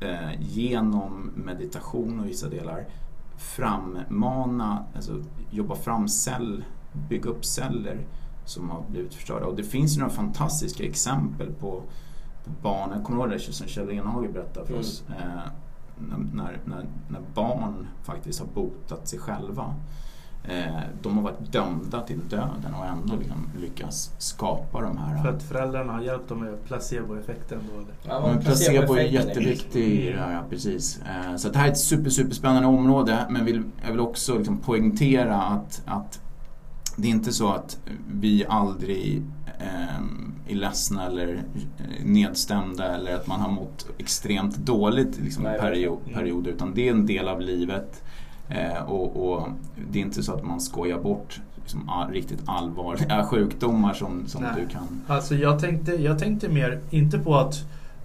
eh, genom meditation och vissa delar frammana, alltså jobba fram cell, bygga upp celler som har blivit förstörda. Och det finns ju några fantastiska exempel på, på barn, jag kommer ihåg det som Kjell Enhage berättade för oss, eh, när, när, när barn faktiskt har botat sig själva. Eh, de har varit dömda till döden och ändå liksom lyckas skapa de här För att föräldrarna har hjälpt dem med placeboeffekten då eller? Ja, men placebo är jätteviktig i det här, ja, precis. Eh, Så det här är ett super, superspännande område men vill, jag vill också liksom poängtera att, att det är inte så att vi aldrig eh, är ledsna eller eh, nedstämda eller att man har mått extremt dåligt liksom, Nej, period, verkligen. perioder utan det är en del av livet. Eh, och, och det är inte så att man skojar bort liksom, all, riktigt allvarliga sjukdomar som, som Nej. du kan Alltså jag tänkte, jag tänkte mer, inte på att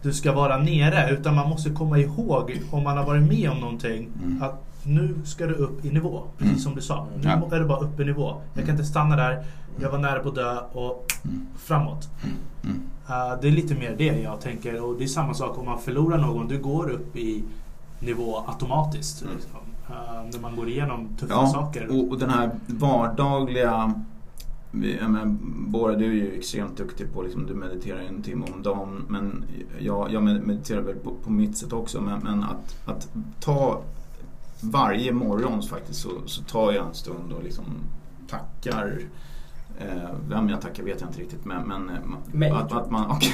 du ska vara nere, utan man måste komma ihåg om man har varit med om någonting, Mm. att nu ska du upp i nivå. Precis som du sa. Nu Ja. är det bara upp i nivå. Jag kan inte stanna där, jag var nära på att dö och framåt. Uh, det är lite mer det jag tänker. Och det är samma sak om man förlorar någon. Du går upp i nivå automatiskt. Mm. Liksom. Uh, när man går igenom tuffa Ja, saker. och, och den här vardagliga menar, Bora, du är ju extremt duktig på liksom, du mediterar en timme om dagen. Men jag, jag med- mediterar väl på, på mitt sätt också. Men, men att, att ta varje morgon faktiskt så, så tar jag en stund och liksom tackar Eh, vem jag tackar vet jag inte riktigt men, men eh, att, att, man, okej.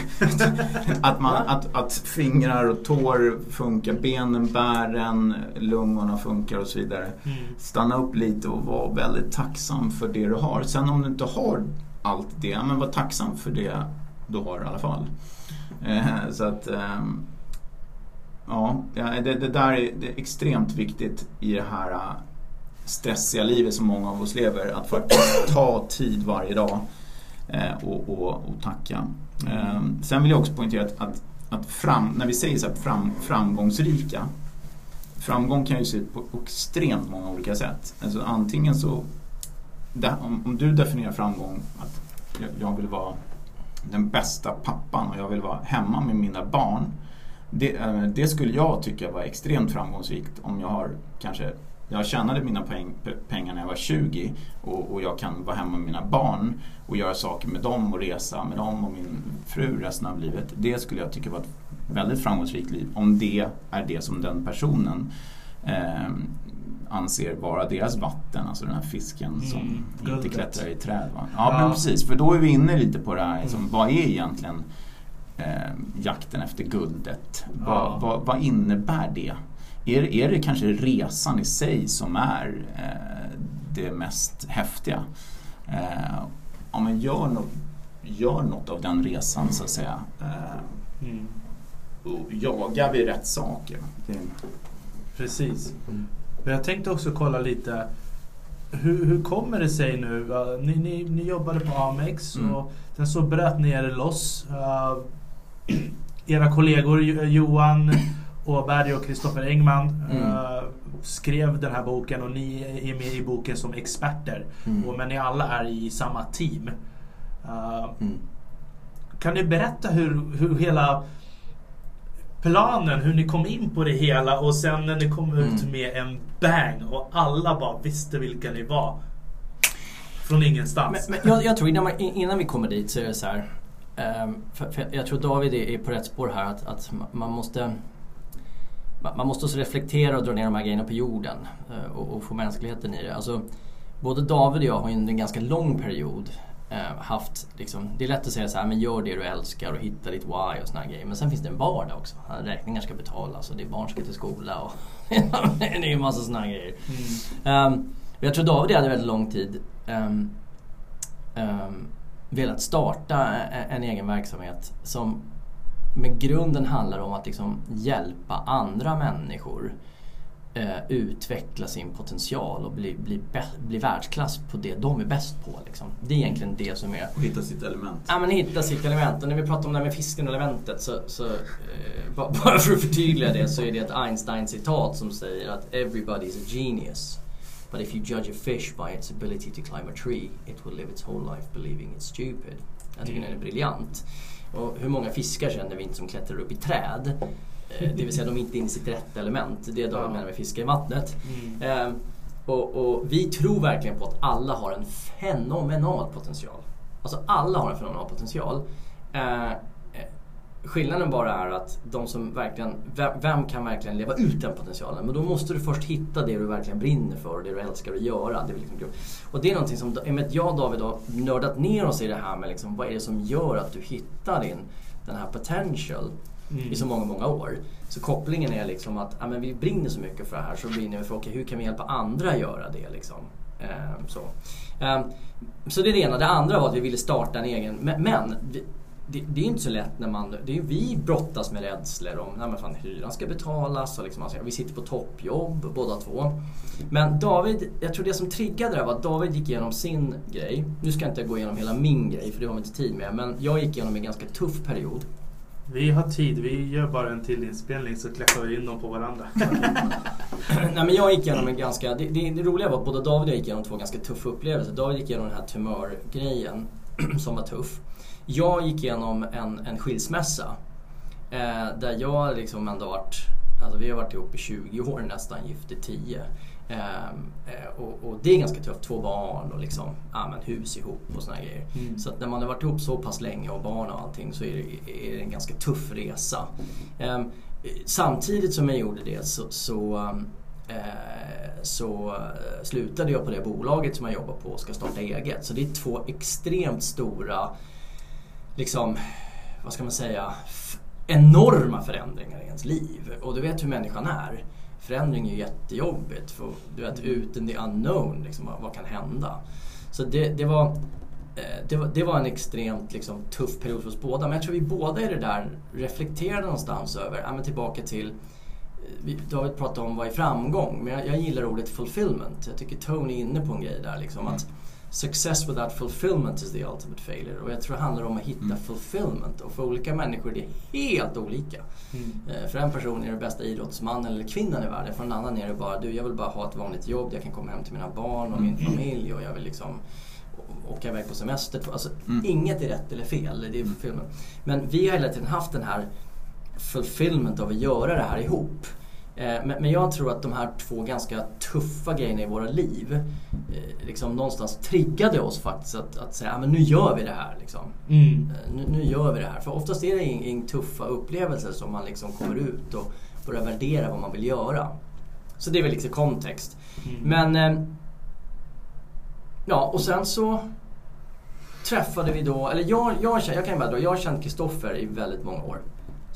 att, man, att, att fingrar och tår funkar, benen bär en, lungorna funkar och så vidare. Mm. Stanna upp lite och var väldigt tacksam för det du har. Sen om du inte har allt det, men var tacksam för det du har i alla fall. Eh, så att ehm, Ja, det, det där är, det är extremt viktigt i det här äh, stressiga livet som många av oss lever. Att faktiskt ta tid varje dag eh, och, och, och tacka. Ehm, sen vill jag också poängtera att, att, att fram, när vi säger så här, fram, framgångsrika Framgång kan ju se ut på extremt många olika sätt. Alltså antingen så om, om du definierar framgång att jag, jag vill vara den bästa pappan och jag vill vara hemma med mina barn. Det, eh, det skulle jag tycka var extremt framgångsrikt om jag har kanske jag tjänade mina peng, pengar när jag var 20 och, och, jag kan vara hemma med mina barn och göra saker med dem och resa med dem och min fru resten av livet. Det skulle jag tycka var ett väldigt framgångsrikt liv om det är det som den personen eh, anser vara deras vatten, alltså den här fisken mm, som guldet. inte klättrar i träd. Va? Ja, ja, men precis, för då är vi inne lite på det här, liksom, mm. vad är egentligen eh, jakten efter guldet? Ja. Vad, vad, vad, innebär det? Är, är det kanske resan i sig som är eh, det mest häftiga? Eh, ja, men gör, något, gör något av den resan så att säga. Eh, mm. Och jagar vi rätt saker? Det... Precis. Mm. Jag tänkte också kolla lite hur, hur kommer det sig nu? Ni, ni, ni jobbade på Amex mm. och sen så bröt ni er loss. Era kollegor Johan Åberg och Kristoffer Engman mm. uh, skrev den här boken och ni är med i boken som experter. Mm. Och, men ni alla är i samma team. Uh, mm. Kan du berätta hur, hur hela planen, hur ni kom in på det hela och sen när ni kom ut mm. med en bang och alla bara visste vilka ni var. Från ingenstans. Men, men jag, jag, tror innan, man, innan vi kommer dit så är det så här. Um, för, för jag tror David är på rätt spår här att, att man måste man måste också reflektera och dra ner de här grejerna på jorden uh, och, och, få mänskligheten i det. Alltså, både David och jag har ju en ganska lång period eh, haft, liksom, det är lätt att säga så här, men gör det du älskar och hitta ditt why och såna grejer. Men sen finns det en vardag också. Räkningar ska betalas och det är barn ska till skola och det är en massa såna grejer. Mm. Um, jag tror David hade väldigt lång tid um, um, velat starta en, en egen verksamhet som med grunden handlar om att liksom hjälpa andra människor eh, utveckla sin potential och bli, bli, bli världsklass på det de är bäst på. Liksom. Det är egentligen det som är... Och hitta sitt element. Ja, men hitta sitt element. Och när vi pratar om det här med fisken och elementet så, så eh, bara för att förtydliga det så är det ett Einstein-citat som säger att “Everybody is a genius”. But if you judge a fish by its ability to climb a tree, it will live its whole life believing it's stupid. Jag tycker mm. den är briljant. Och hur många fiskar känner vi inte som klättrar upp i träd? Eh, det vill säga de är inte inne i sitt rätta element. Det är det jag menar med fiska i vattnet. Mm. Ehm, och, och, vi tror verkligen på att alla har en fenomenal potential. Alltså alla har en fenomenal potential. Skillnaden bara är att de som verkligen, vem, kan verkligen leva ut den potentialen? Men då måste du först hitta det du verkligen brinner för och det du älskar att göra. Det är liksom, och det är någonting som, i och med att jag och David har nördat ner oss i det här med liksom, vad är det som gör att du hittar din, den här potential mm. i så många, många år. Så kopplingen är liksom att ja, men vi brinner så mycket för det här så brinner vi för okay, hur kan vi hjälpa andra göra det. Liksom. Um, så. Um, så det är det ena. Det andra var att vi ville starta en egen, men, men vi, det, det, är inte så lätt när man, det är, vi brottas med rädslor om när fan, hyran ska betalas och liksom, alltså, vi sitter på toppjobb båda två. Men David, jag tror det som triggade det var att David gick igenom sin grej. Nu ska jag inte gå igenom hela min grej för det har vi inte tid med. Men jag gick igenom en ganska tuff period. Vi har tid, vi gör bara en till inspelning så klättrar vi in dem på varandra. Nej men jag gick igenom en ganska, det, det, det, roliga var att både David och jag gick igenom två ganska tuffa upplevelser. David gick igenom den här tumörgrejen som var tuff. Jag gick igenom en, en skilsmässa. Eh, där jag liksom ändå varit, alltså vi har varit ihop i 20 år nästan, gift i 10. Ehm, eh, och, och, det är ganska tufft, två barn och liksom, ja, men hus ihop och såna grejer. Mm. Så när man har varit ihop så pass länge och barn och allting så är det, är det en ganska tuff resa. Eh, samtidigt som jag gjorde det så, så eh, så slutade jag på det bolaget som jag jobbar på och ska starta eget. Så det är två extremt stora, liksom, vad ska man säga, enorma förändringar i ens liv. Och du vet hur människan är förändring är ju jättejobbigt. För du vet, ut in the unknown, liksom, vad, vad kan hända? Så det, det var eh, det var, det var, en extremt liksom, tuff period för oss båda. Men jag tror vi båda i det där reflekterade någonstans över, ja, men tillbaka till eh, David pratade om vad är framgång, men jag, jag, gillar ordet fulfillment. Jag tycker Tony är inne på en grej där. Liksom, att Success without fulfillment is the ultimate failure. Och jag tror det handlar om att hitta mm. fulfillment. Och för olika människor är det helt olika. Mm. Eh, för en person är det bästa idrottsmannen eller kvinnan i världen. För en annan är det bara, du jag vill bara ha ett vanligt jobb. Jag kan komma hem till mina barn och min mm. familj och jag vill liksom åka iväg på semester. Alltså, mm. Inget är rätt eller fel. Det är mm. fulfillment. Men vi har hela tiden haft den här fulfillment av att göra det här ihop. Eh, Men, jag tror att de här två ganska tuffa grejerna i våra liv eh, liksom någonstans triggade oss faktiskt att, att säga, "Ja, men nu gör vi det här. Liksom. Mm. Eh, Nu, nu gör vi det här. För oftast är det in tuffa upplevelser som man liksom kommer ut och börjar värdera vad man vill göra. Så det är väl liksom kontext. Mm. Men... Ja, och sen så träffade vi då, eller jag, jag, känner- jag kan ju bara dra, jag har känt Kristoffer i väldigt många år.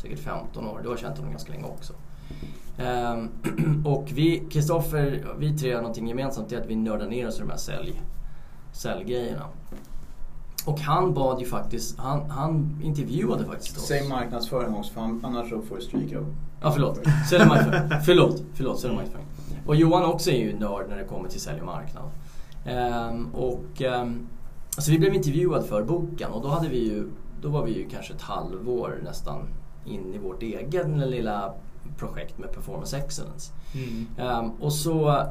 Säkert 15 år. Du har känt honom ganska länge också. Ehm, och vi, Kristoffer, vi tre har någonting gemensamt, det är att vi nördar ner oss i de här sälj, säljgrejerna. Och han bad ju faktiskt, han, han intervjuade faktiskt oss. Säg marknadsföring också, för annars så får du stryk av. Ja, förlåt. Sälj marknadsföring. förlåt, förlåt. Sälj marknadsföring. Och Johan också är ju nörd när det kommer till sälj och marknad. Ehm, och ehm, alltså vi blev intervjuade för boken och då hade vi ju, då var vi ju kanske ett halvår nästan in i vårt egen lilla projekt med performance excellence. Mm. Ehm, och så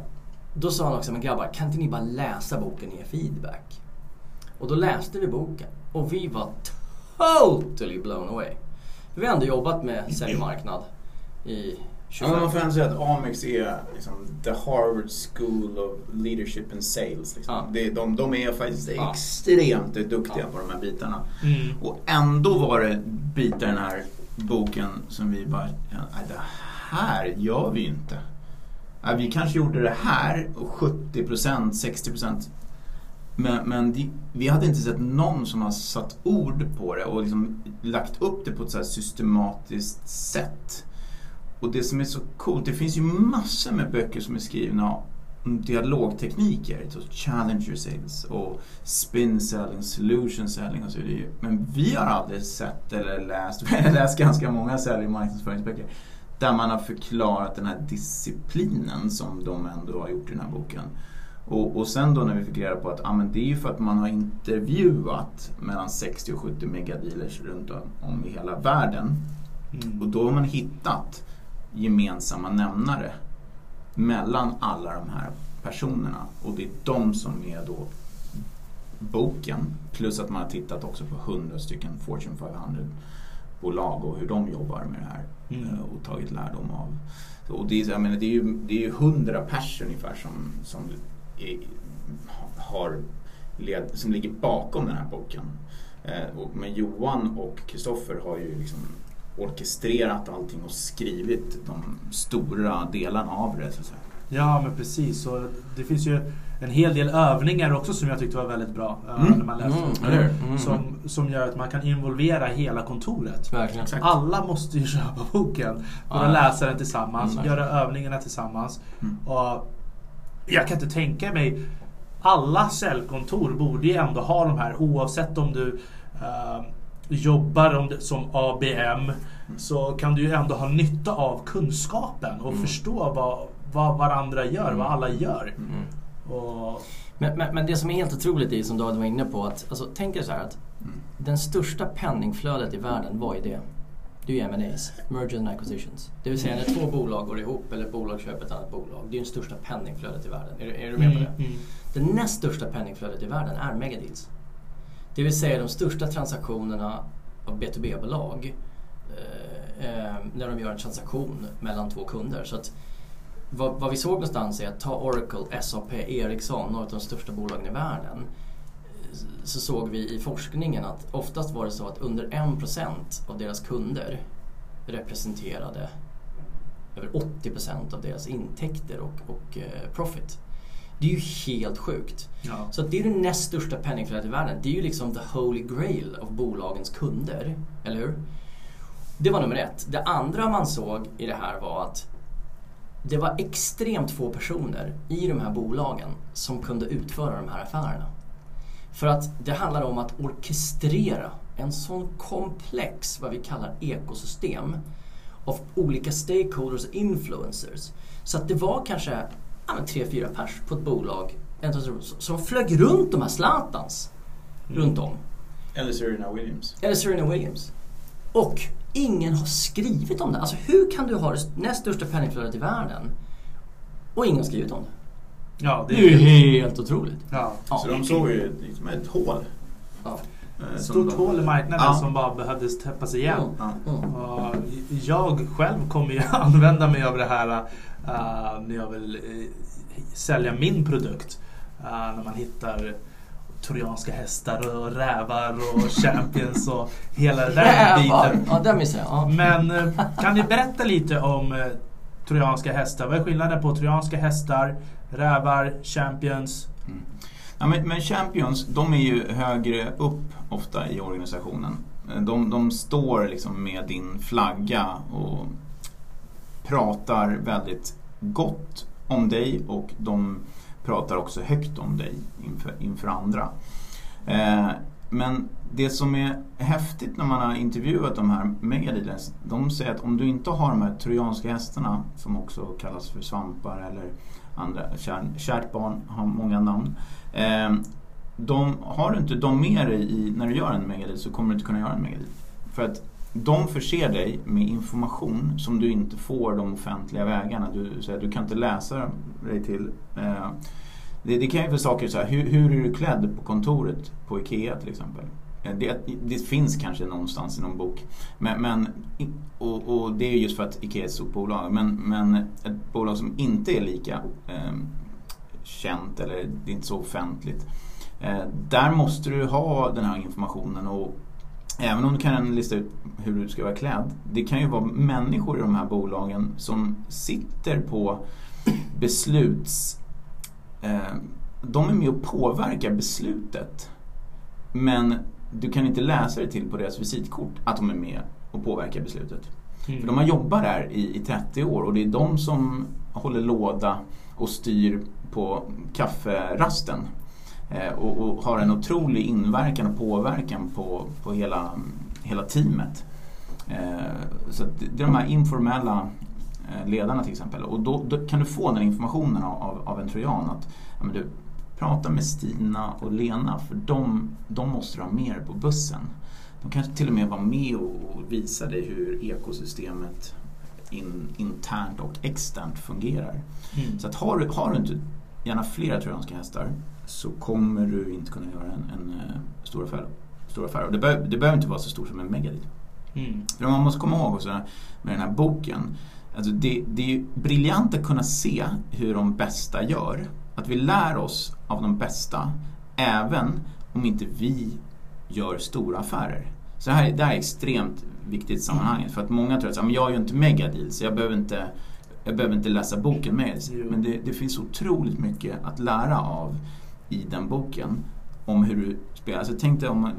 då sa han också, men grabbar kan inte ni bara läsa boken och ge feedback? Och då läste vi boken och vi var totally blown away. För vi har ändå jobbat med säljmarknad i Ja, 25 men man får ändå säga att Amex är liksom the Harvard School of Leadership and Sales. Liksom. Ja. Det, de, de är faktiskt Ja. extremt duktiga Ja. på de här bitarna. Mm. Och ändå var det bitar den här boken som vi bara, ja, nej, det här gör vi ju inte. Ja, vi kanske gjorde det här och 70%, 60% men, men de, vi hade inte sett någon som har satt ord på det och liksom lagt upp det på ett så här systematiskt sätt. Och det som är så coolt, det finns ju massor med böcker som är skrivna dialogtekniker, så challenger sales och spin selling, solution selling och så vidare. Men vi har aldrig sett eller läst, vi har läst ganska många sälj och marknadsföringsböcker där man har förklarat den här disciplinen som de ändå har gjort i den här boken. Och, och sen då när vi fick reda på att ah, men det är ju för att man har intervjuat mellan 60 och 70 megadealers runt om, om i hela världen. Mm. Och då har man hittat gemensamma nämnare mellan alla de här personerna. Och det är de som är då boken. Plus att man har tittat också på 100 stycken Fortune 500 bolag och hur de jobbar med det här. Mm. eh, Och tagit lärdom av. Och det, är, jag menar, det, är ju, det är ju 100 personer ungefär som, som, är, har led, som ligger bakom den här boken. Eh, och, men Johan och Kristoffer har ju liksom orkestrerat allting och skrivit de stora delarna av det. Så att säga. Ja men precis. Och det finns ju en hel del övningar också som jag tyckte var väldigt bra. eh, Mm. När man läste Mm? Mm. som, som gör att man kan involvera hela kontoret. Verkligen. Exakt. Alla måste ju köpa boken. Bara Ja. läsa den tillsammans, Mm. göra övningarna tillsammans. Mm. Och jag kan inte tänka mig alla säljkontor borde ju ändå ha de här oavsett om du eh, jobbar om det, som ABM så kan du ju ändå ha nytta av kunskapen och Mm. förstå vad, vad varandra gör, vad alla gör. Mm. Och, Men, men, men det som är helt otroligt är som David var inne på att, alltså, tänk er så här att Mm. den största penningflödet i världen, vad är det? Det är ju M&As, Merger and Acquisitions. Det vill säga när två bolag går ihop eller ett bolag köper ett annat bolag. Det är ju det största penningflödet i världen. Är, du- är du med på det? Mm, mm. Det näst största penningflödet i världen är megadeals. Det vill säga de största transaktionerna av B2B-bolag eh, eh, när de gör en transaktion mellan två kunder. Så att vad, vad vi såg någonstans är att ta Oracle, SAP, Ericsson, några av de största bolagen i världen. Så såg vi i forskningen att oftast var det så att under 1% av deras kunder representerade över 80% av deras intäkter och, och eh, profit. Det är ju helt sjukt. Ja. Så det är det näst största penningflödet i världen. Det är ju liksom the holy grail av bolagens kunder. Eller hur? Det var nummer ett. Det andra man såg i det här var att det var extremt få personer i de här bolagen som kunde utföra de här affärerna. För att det handlar om att orkestrera en sån komplex, vad vi kallar ekosystem av olika stakeholders och influencers. Så att det var kanske ja, men tre, fyra pers på ett bolag som flög runt de här Zlatans Mm. runt om. Eller Serena Williams. Eller Serena Williams. Och ingen har skrivit om det. Alltså hur kan du ha det näst största penningflödet i världen och ingen har skrivit om det? Ja, Det är ju helt otroligt. Ja. Ja. Så de såg ju liksom ett hål. Ja. Eh, Ett som stort hål i marknaden Ja. som bara behövdes täppas igen. Ja. Och jag själv kommer ju använda mig av det här uh, när jag vill uh, sälja min produkt. Uh, när man hittar trojanska hästar och rävar och champions och hela den biten. Ja, det missade jag. Ja. Men kan ni berätta lite om trojanska hästar? Vad är skillnaden på trojanska hästar, rävar, champions? Mm. Ja, men, men, champions, de är ju högre upp ofta i organisationen. De, de står liksom med din flagga och pratar väldigt gott om dig och de pratar också högt om dig inför, inför andra. Eh, men det som är häftigt när man har intervjuat de här megadealers, de säger att om du inte har de här trojanska hästarna, som också kallas för svampar eller andra, kär, kärt barn har många namn. Eh, de, har du inte dem med dig i, när du gör en megadeal så kommer du inte kunna göra en megadeal. För att de förser dig med information som du inte får de offentliga vägarna. Du, så här, du kan inte läsa dig till. Eh, det, det, kan ju vara saker så här, hur, hur, är du klädd på kontoret på IKEA till exempel? Eh, det, det finns kanske någonstans i någon bok. Men, men och, och, det är just för att IKEA är ett stort bolag. Men, men ett bolag som inte är lika eh, känt eller det är inte så offentligt. Eh, där måste du ha den här informationen och Även om du kan lista ut hur du ska vara klädd. Det kan ju vara människor i de här bolagen som sitter på besluts... Eh, de är med och påverkar beslutet. Men du kan inte läsa dig till på deras visitkort att de är med och påverkar beslutet. Mm. För de har jobbat där i, i 30 år och det är de som håller låda och styr på kafferasten. Eh, och, och, har en otrolig inverkan och påverkan på, på hela, hela teamet. Eh, så det är de här informella eh, ledarna till exempel. Och då, då kan du få den informationen av, av en trojan att ja, men du, prata med Stina och Lena för de, de måste du ha mer på bussen. De kanske till och med var med och visa dig hur ekosystemet in, internt och externt fungerar. Mm. Så att har, du, har du inte gärna flera trojanska hästar så kommer du inte kunna göra en, en, en eh, stor affär. Stor affär. Och det, be, det behöver inte vara så stort som en megadeal. Mm. För man måste komma ihåg också med den här boken. Alltså det, det är briljant att kunna se hur de bästa gör. Att vi lär oss av de bästa även om inte vi gör stora affärer. Så det här, det här är extremt viktigt i sammanhanget. För att många tror att jag gör inte megadeals så jag behöver inte, jag behöver inte läsa boken med. Men det, det finns otroligt mycket att lära av i den boken om hur du spelar. Alltså tänk dig om man,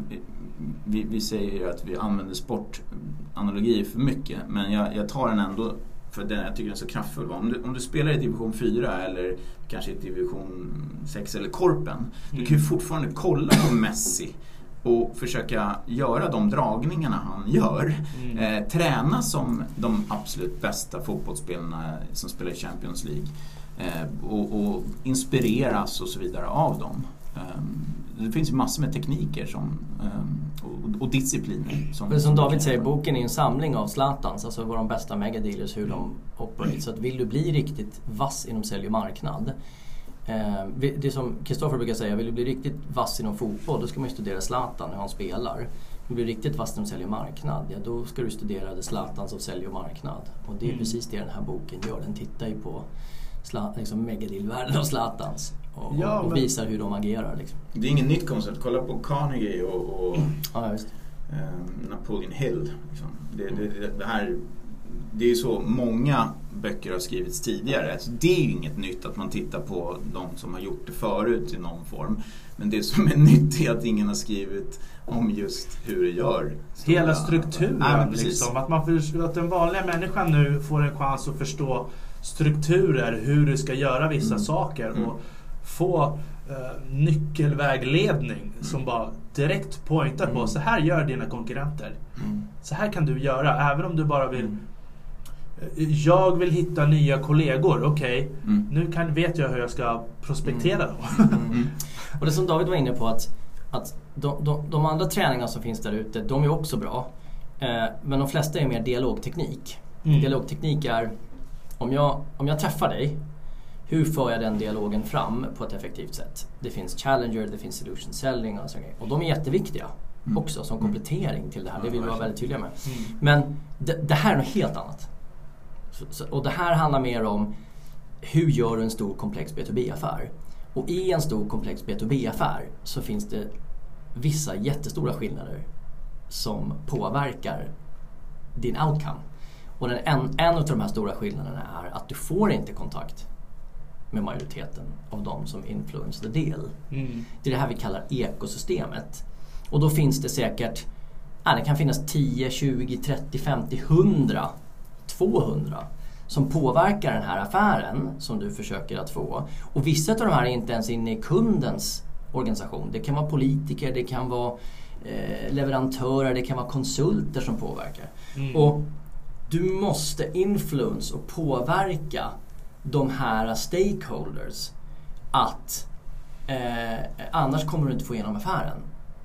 vi, vi säger att vi använder sportanalogier för mycket men jag, jag tar den ändå för den, jag tycker den är så kraftfull. Om du, om du spelar i division 4 eller kanske i division 6 eller korpen. Mm. Du kan ju fortfarande kolla på Messi och försöka göra de dragningarna han gör. Mm. Eh, träna som de absolut bästa fotbollsspelarna som spelar i Champions League. Eh, och, och, inspireras och så vidare av dem. Eh, det finns ju massor med tekniker som, eh, och, och discipliner. Som, som David säger, boken är en samling av Zlatans, alltså våra bästa megadealers, hur de operate. Så att vill du bli riktigt vass inom sälj och marknad det är som Kristoffer brukar säga, vill du bli riktigt vass inom fotboll då ska man ju studera Zlatan, hur han spelar. Vill du bli riktigt vass inom sälj och marknad, ja då ska du studera det Zlatans av sälj och marknad. Och det är mm. precis det den här boken gör, den tittar ju på liksom megadeal-världen av Zlatans. Och, ja, och, visar hur de agerar. Liksom. Det är inget nytt koncept. Kolla på Carnegie och, och ja, eh, Napoleon Hill. Liksom. Det, det, det, här, det är så många böcker har skrivits tidigare. Så det är ju inget nytt att man tittar på de som har gjort det förut i någon form. Men det som är nytt är att ingen har skrivit om just hur det gör. Hela strukturen. Ja, liksom. Att, man för, att den vanliga människan nu får en chans att förstå strukturer, hur du ska göra vissa mm. saker. Mm. Och få uh, nyckelvägledning mm. som bara direkt pointar på mm. så här gör dina konkurrenter. Mm. Så här kan du göra, även om du bara vill eh, jag vill hitta nya kollegor, okej. Okay. Mm. Nu kan, vet jag hur jag ska prospektera dem. Mm. Och det som David var inne på att, att de, de, de andra träningarna som finns där ute, de är också bra. Eh, men de flesta är mer dialogteknik. Mm. Dialogteknik är om jag, om jag träffar dig, hur för jag den dialogen fram på ett effektivt sätt? Det finns Challenger, det finns Solution Selling och sådär. Och de är jätteviktiga. Mm. också som komplettering till det här. Det vill vi vara väldigt tydliga med. Mm. Men det, det här är något helt annat. Så, så, och det här handlar mer om hur gör du en stor komplex B2B-affär? Och i en stor komplex B2B-affär så finns det vissa jättestora skillnader som påverkar din outcome. Och den, en, en av de här stora skillnaderna är att du får inte kontakt med majoriteten av de som influence the deal. Mm. Det är det här vi kallar ekosystemet. Och då finns det säkert, ja, det kan finnas 10, 20, 30, 50, 100, 200 som påverkar den här affären som du försöker att få. Och vissa av de här är inte ens inne i kundens organisation. Det kan vara politiker, det kan vara eh, leverantörer, det kan vara konsulter som påverkar. Mm. Och du måste influence och påverka de här stakeholders att eh, annars kommer du inte få igenom affären.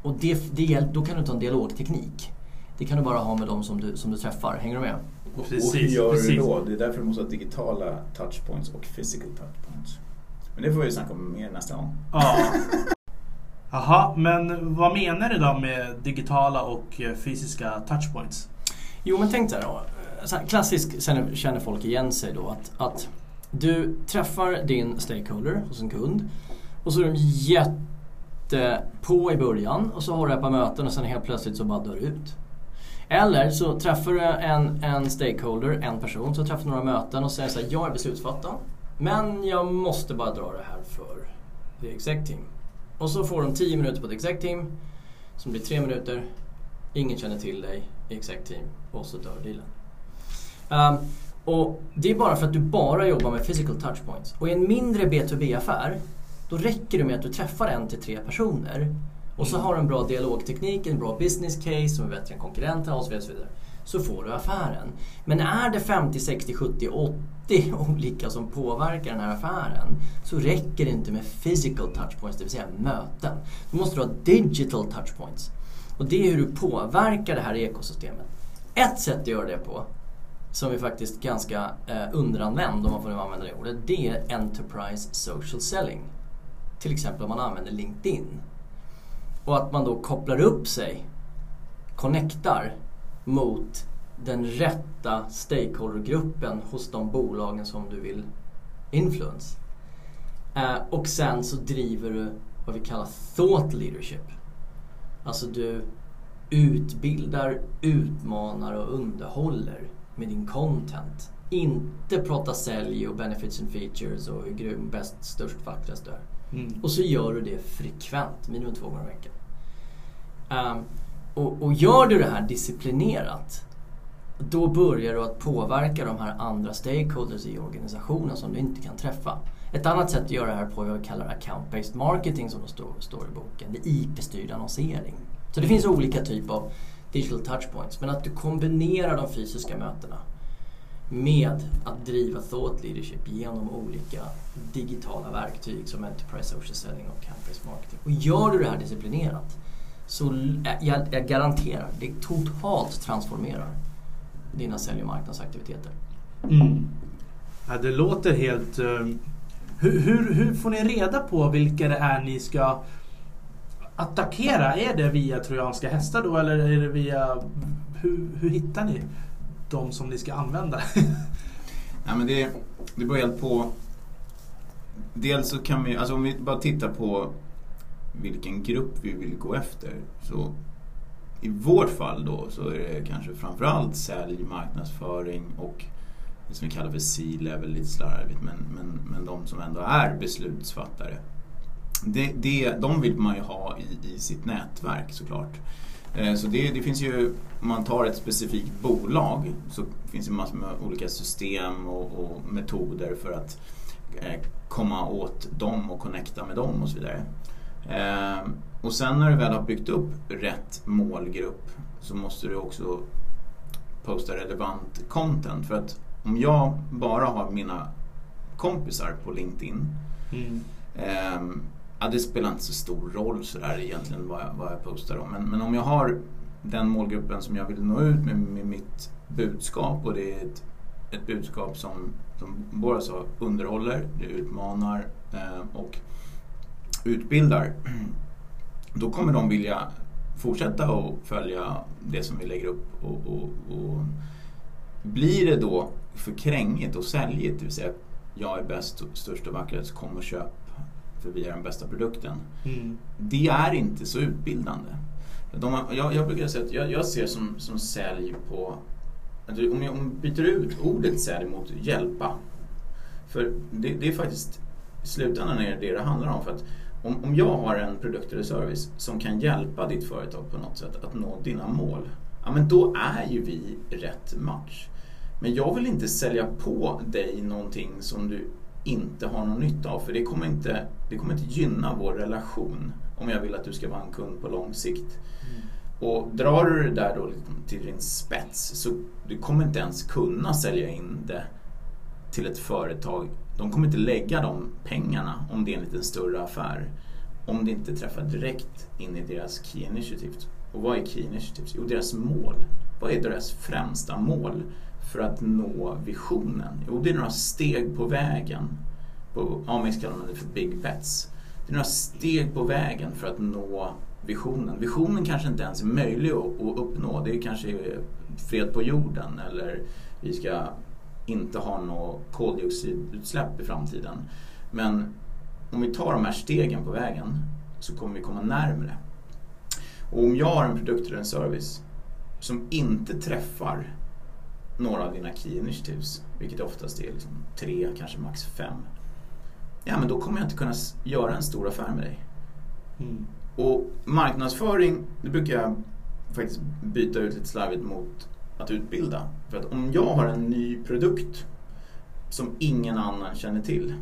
Och det, det, då kan du ta en dialogteknik. Det kan du bara ha med de som du, som du träffar. Hänger du med? Och, och Precis, hur gör precis. du då? Det är därför du måste ha digitala touchpoints och physical touchpoints. Men det får vi snacka om mer nästa gång. Ja. Jaha, men vad menar du då med digitala och eh, fysiska touchpoints? Jo men tänk här då. Klassiskt känner, känner folk igen sig då att, att du träffar din stakeholder hos en kund och så är de jätte på i början och så har du ett par möten och sen helt plötsligt så bara dör ut. Eller så träffar du en, en stakeholder, en person, så träffar du några möten och säger så här, jag är beslutsfattare men jag måste bara dra det här för the exec team. Och så får de 10 minuter på ett exec team som blir 3 minuter, ingen känner till dig i exec team och så dör dealen. Um, och det är bara för att du bara jobbar med physical touchpoints. Och i en mindre B2B-affär då räcker det med att du träffar en till tre personer och så har du en bra dialogteknik, en bra business case som är bättre än konkurrenterna och så vidare. och så vidare. Så får du affären. Men är det 50, 60, 70, 80 olika som påverkar den här affären så räcker det inte med physical touchpoints, det vill säga möten. Då måste du ha digital touchpoints. Och det är hur du påverkar det här ekosystemet. Ett sätt att göra det på som är faktiskt ganska eh, underanvänd om man får nu använda det ordet. Det är Enterprise Social Selling. Till exempel om man använder LinkedIn. Och att man då kopplar upp sig, connectar mot den rätta stakeholdergruppen hos de bolagen som du vill influence. Eh, och sen så driver du vad vi kallar thought leadership. Alltså du utbildar, utmanar och underhåller med din content. Inte prata sälj och benefits and features och hur grym, bäst, störst, vackrast du är. Mm. Och så gör du det frekvent, minimum två gånger i veckan. Um, och, och gör du det här disciplinerat då börjar du att påverka de här andra stakeholders i organisationen som du inte kan träffa. Ett annat sätt att göra det här på är vad vi kallar account-based marketing som det står, står i boken. Det är IP-styrd annonsering. Så det finns olika typer av digital touchpoints. Men att du kombinerar de fysiska mötena med att driva thought leadership genom olika digitala verktyg som Enterprise Social Selling och Campus Marketing. Och gör du det här disciplinerat så jag, jag garanterar, det totalt transformerar dina sälj och marknadsaktiviteter. Mm. Ja, det låter helt... ehm, hur, hur, hur får ni reda på vilka det är ni ska attackera? Är det via trojanska hästar då eller är det via... Hur, hur hittar ni de som ni ska använda? Nej, men det, det beror helt på. Dels så kan vi, alltså om vi bara tittar på vilken grupp vi vill gå efter. Så i vårt fall då så är det kanske framförallt sälj, marknadsföring och det som vi kallar för C-level, lite slarvigt, men, men, men de som ändå är beslutsfattare. Det, det, de vill man ju ha i, i sitt nätverk såklart. Eh, så det, det finns ju, om man tar ett specifikt bolag så finns det massor med olika system och, och metoder för att eh, komma åt dem och connecta med dem och så vidare. Eh, Och sen när du väl har byggt upp rätt målgrupp så måste du också posta relevant content. För att om jag bara har mina kompisar på LinkedIn Mm. Ehm, ja, det spelar inte så stor roll sådär egentligen vad jag, vad jag postar om. Men, men om jag har den målgruppen som jag vill nå ut med, med mitt budskap och det är ett, ett budskap som, som båda sa underhåller, det utmanar eh, och utbildar. Då kommer de vilja fortsätta att följa det som vi lägger upp. Och, och, och blir det då för krängigt och säljigt, det vill säga jag är bäst, störst och vackrast, kom och köp för vi är den bästa produkten. Mm. Det är inte så utbildande. De, jag, jag brukar säga att jag, jag ser som, som sälj på... Alltså om jag om jag byter ut ordet sälj mot hjälpa. För det, det är faktiskt i slutändan är det det det handlar om. För att om, om jag har en produkt eller service som kan hjälpa ditt företag på något sätt att nå dina mål. Ja men då är ju vi rätt match. Men jag vill inte sälja på dig någonting som du inte har någon nytta av. För det kommer inte, det kommer inte gynna vår relation om jag vill att du ska vara en kund på lång sikt. Och drar du det där då till din spets så du kommer inte ens kunna sälja in det till ett företag. De kommer inte lägga de pengarna om det är en lite större affär. Om det inte träffar direkt in i deras Key Initiatives. Och vad är Key Initiatives? Jo, deras mål. Vad är deras främsta mål för att nå visionen? Jo, det är några steg på vägen. På Amex kallar man det för Big Bets. Det är några steg på vägen för att nå visionen. Visionen kanske inte ens är möjlig att, att uppnå. Det är kanske fred på jorden eller vi ska inte ha något koldioxidutsläpp i framtiden. Men om vi tar de här stegen på vägen så kommer vi komma närmre. Och om jag har en produkt eller en service som inte träffar några av dina key initiatives, vilket oftast är liksom tre, kanske max fem. Ja, men då kommer jag inte kunna göra en stor affär med dig. Mm. Och marknadsföring, det brukar jag faktiskt byta ut lite slarvigt mot att utbilda. För att om jag har en ny produkt som ingen annan känner till.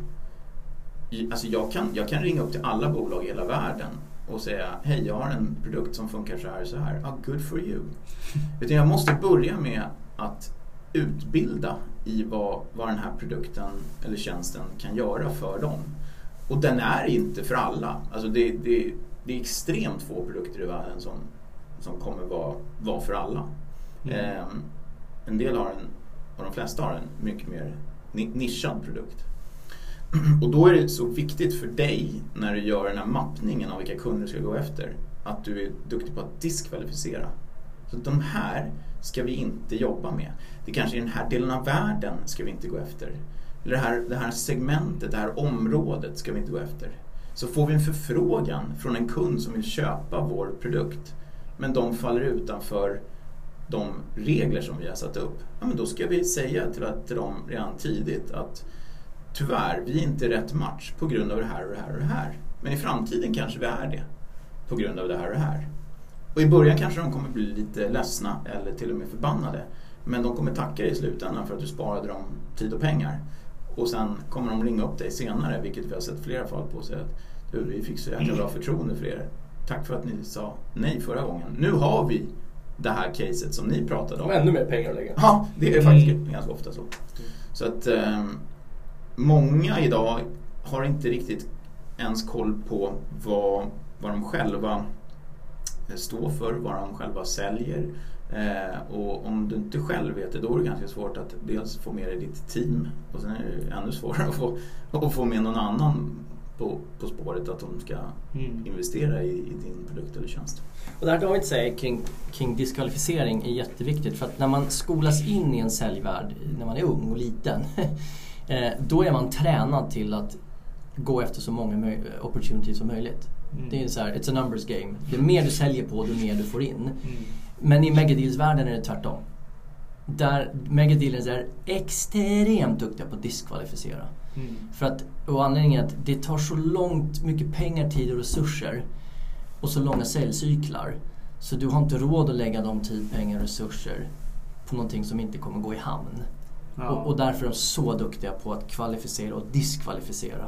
Alltså jag kan, jag kan ringa upp till alla bolag i hela världen och säga hej jag har en produkt som funkar så här så här. Ah, good for you. Utan jag måste börja med att utbilda i vad, vad den här produkten eller tjänsten kan göra för dem. Och den är inte för alla. Alltså det, det, det är extremt få produkter i världen som, som kommer vara, vara för alla. Mm. Eh, en del har en, och de flesta har en mycket mer nischad produkt. Och då är det så viktigt för dig när du gör den här mappningen av vilka kunder du ska gå efter att du är duktig på att diskvalificera. Så de här ska vi inte jobba med. Det kanske är den här delen av världen ska vi inte gå efter. Eller det här, det här segmentet, det här området ska vi inte gå efter. Så får vi en förfrågan från en kund som vill köpa vår produkt men de faller utanför de regler som vi har satt upp. Ja, men då ska vi säga till, till dem redan tidigt att tyvärr, vi är inte rätt match på grund av det här och det här och det här. Men i framtiden kanske vi är det på grund av det här och det här. Och i början kanske de kommer bli lite ledsna eller till och med förbannade. Men de kommer tacka dig i slutändan för att du sparade dem tid och pengar. Och sen kommer de ringa upp dig senare, vilket vi har sett flera fall på. Och säga att du, vi fick så jäkla bra förtroende för er. Tack för att ni sa nej förra gången. Nu har vi det här caset som ni pratade om. Och ännu mer pengar att lägga. Ja, det är faktiskt Mm. ganska ofta så. Så att eh, många idag har inte riktigt ens koll på vad, vad de själva står för, vad de själva säljer. Eh, och om du inte själv vet det, då är det ganska svårt att dels få med dig ditt team och sen är det ännu svårare att få, att få med någon annan på, på spåret att de ska Mm. investera i, i din produkt eller tjänst. Och det här David säger kring, kring diskvalificering är jätteviktigt för att när man skolas in i en säljvärld när man är ung och liten eh, då är man tränad till att gå efter så många opportunities som möjligt. Mm. Det är så här, it's a numbers game. Ju mer du säljer på, desto mer du får in. Mm. Men i megadeals-världen är det tvärtom. Där megadealers är extremt duktiga på att diskvalificera. Mm. För att, och anledningen är att det tar så långt mycket pengar, tid och resurser och så långa säljcyklar. Så du har inte råd att lägga de tid, pengar och resurser på någonting som inte kommer gå i hamn. Ja. Och, och därför är de så duktiga på att kvalificera och diskvalificera.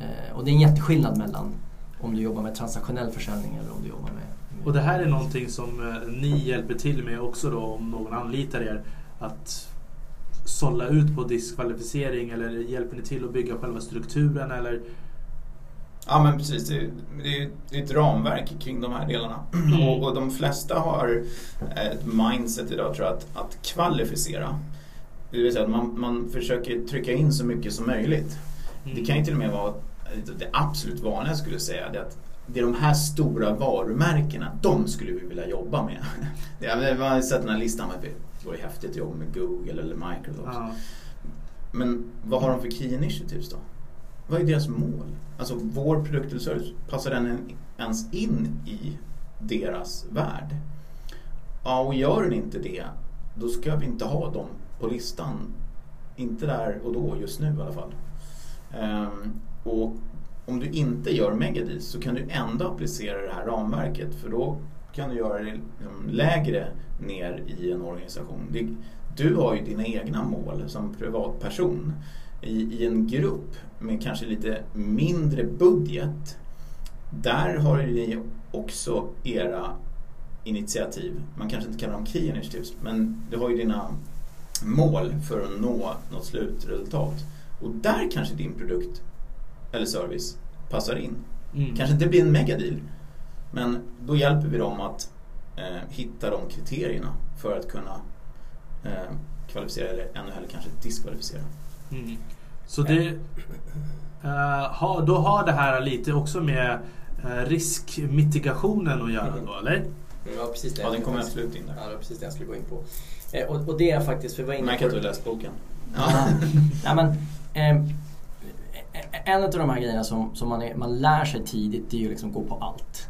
Eh, och det är en jätteskillnad mellan om du jobbar med transaktionell försäljning eller om du jobbar med... med Och det här är någonting som eh, ni hjälper till med också då om någon anlitar er. Att sålla ut på diskvalificering eller hjälper ni till att bygga själva strukturen eller? Ja men precis, det, är- det är ett ramverk kring de här delarna. Mm. Och, och de flesta har ett mindset idag tror jag att, att kvalificera. Det vill säga att man, man försöker trycka in så mycket som möjligt. Mm. Det kan ju till och med vara det absolut vanliga skulle jag säga. Det är att det är de här stora varumärkena, de skulle vi vilja jobba med. Ja, men Man har sett den här listan det vore häftigt att jobba med Google eller Microsoft. Ja. Men vad har de för key initiatives då? Vad är deras mål? Alltså vår produkt eller service, passar den ens in i deras värld? Ja, och gör den inte det, då ska vi inte ha dem på listan. Inte där och då, just nu i alla fall. Um, och om du inte gör megadis så kan du ändå applicera det här ramverket för då kan du göra det liksom lägre ner i en organisation. Du har ju dina egna mål som privatperson. I, I en grupp med kanske lite mindre budget där har ni också era initiativ. Man kanske inte kallar dem key initiatives men du har ju dina mål för att nå något slutresultat. Och där kanske din produkt eller service passar in. Mm. Kanske inte blir en megadeal men då hjälper vi dem att eh, hitta de kriterierna för att kunna eh, kvalificera eller ännu hellre kanske diskvalificera. Mm. Så det, eh, har, då har det här lite också med eh, riskmitigationen att göra då, eller? Ja, precis det. Ja, den kommer absolut in där. Ja, det var precis det jag skulle gå in på. Eh, och, och det är faktiskt, för vi var inne märker att du har läst boken. Ja. Nej, men, ehm, en av de här grejerna som, som man, är, man lär sig tidigt det är ju liksom gå på allt.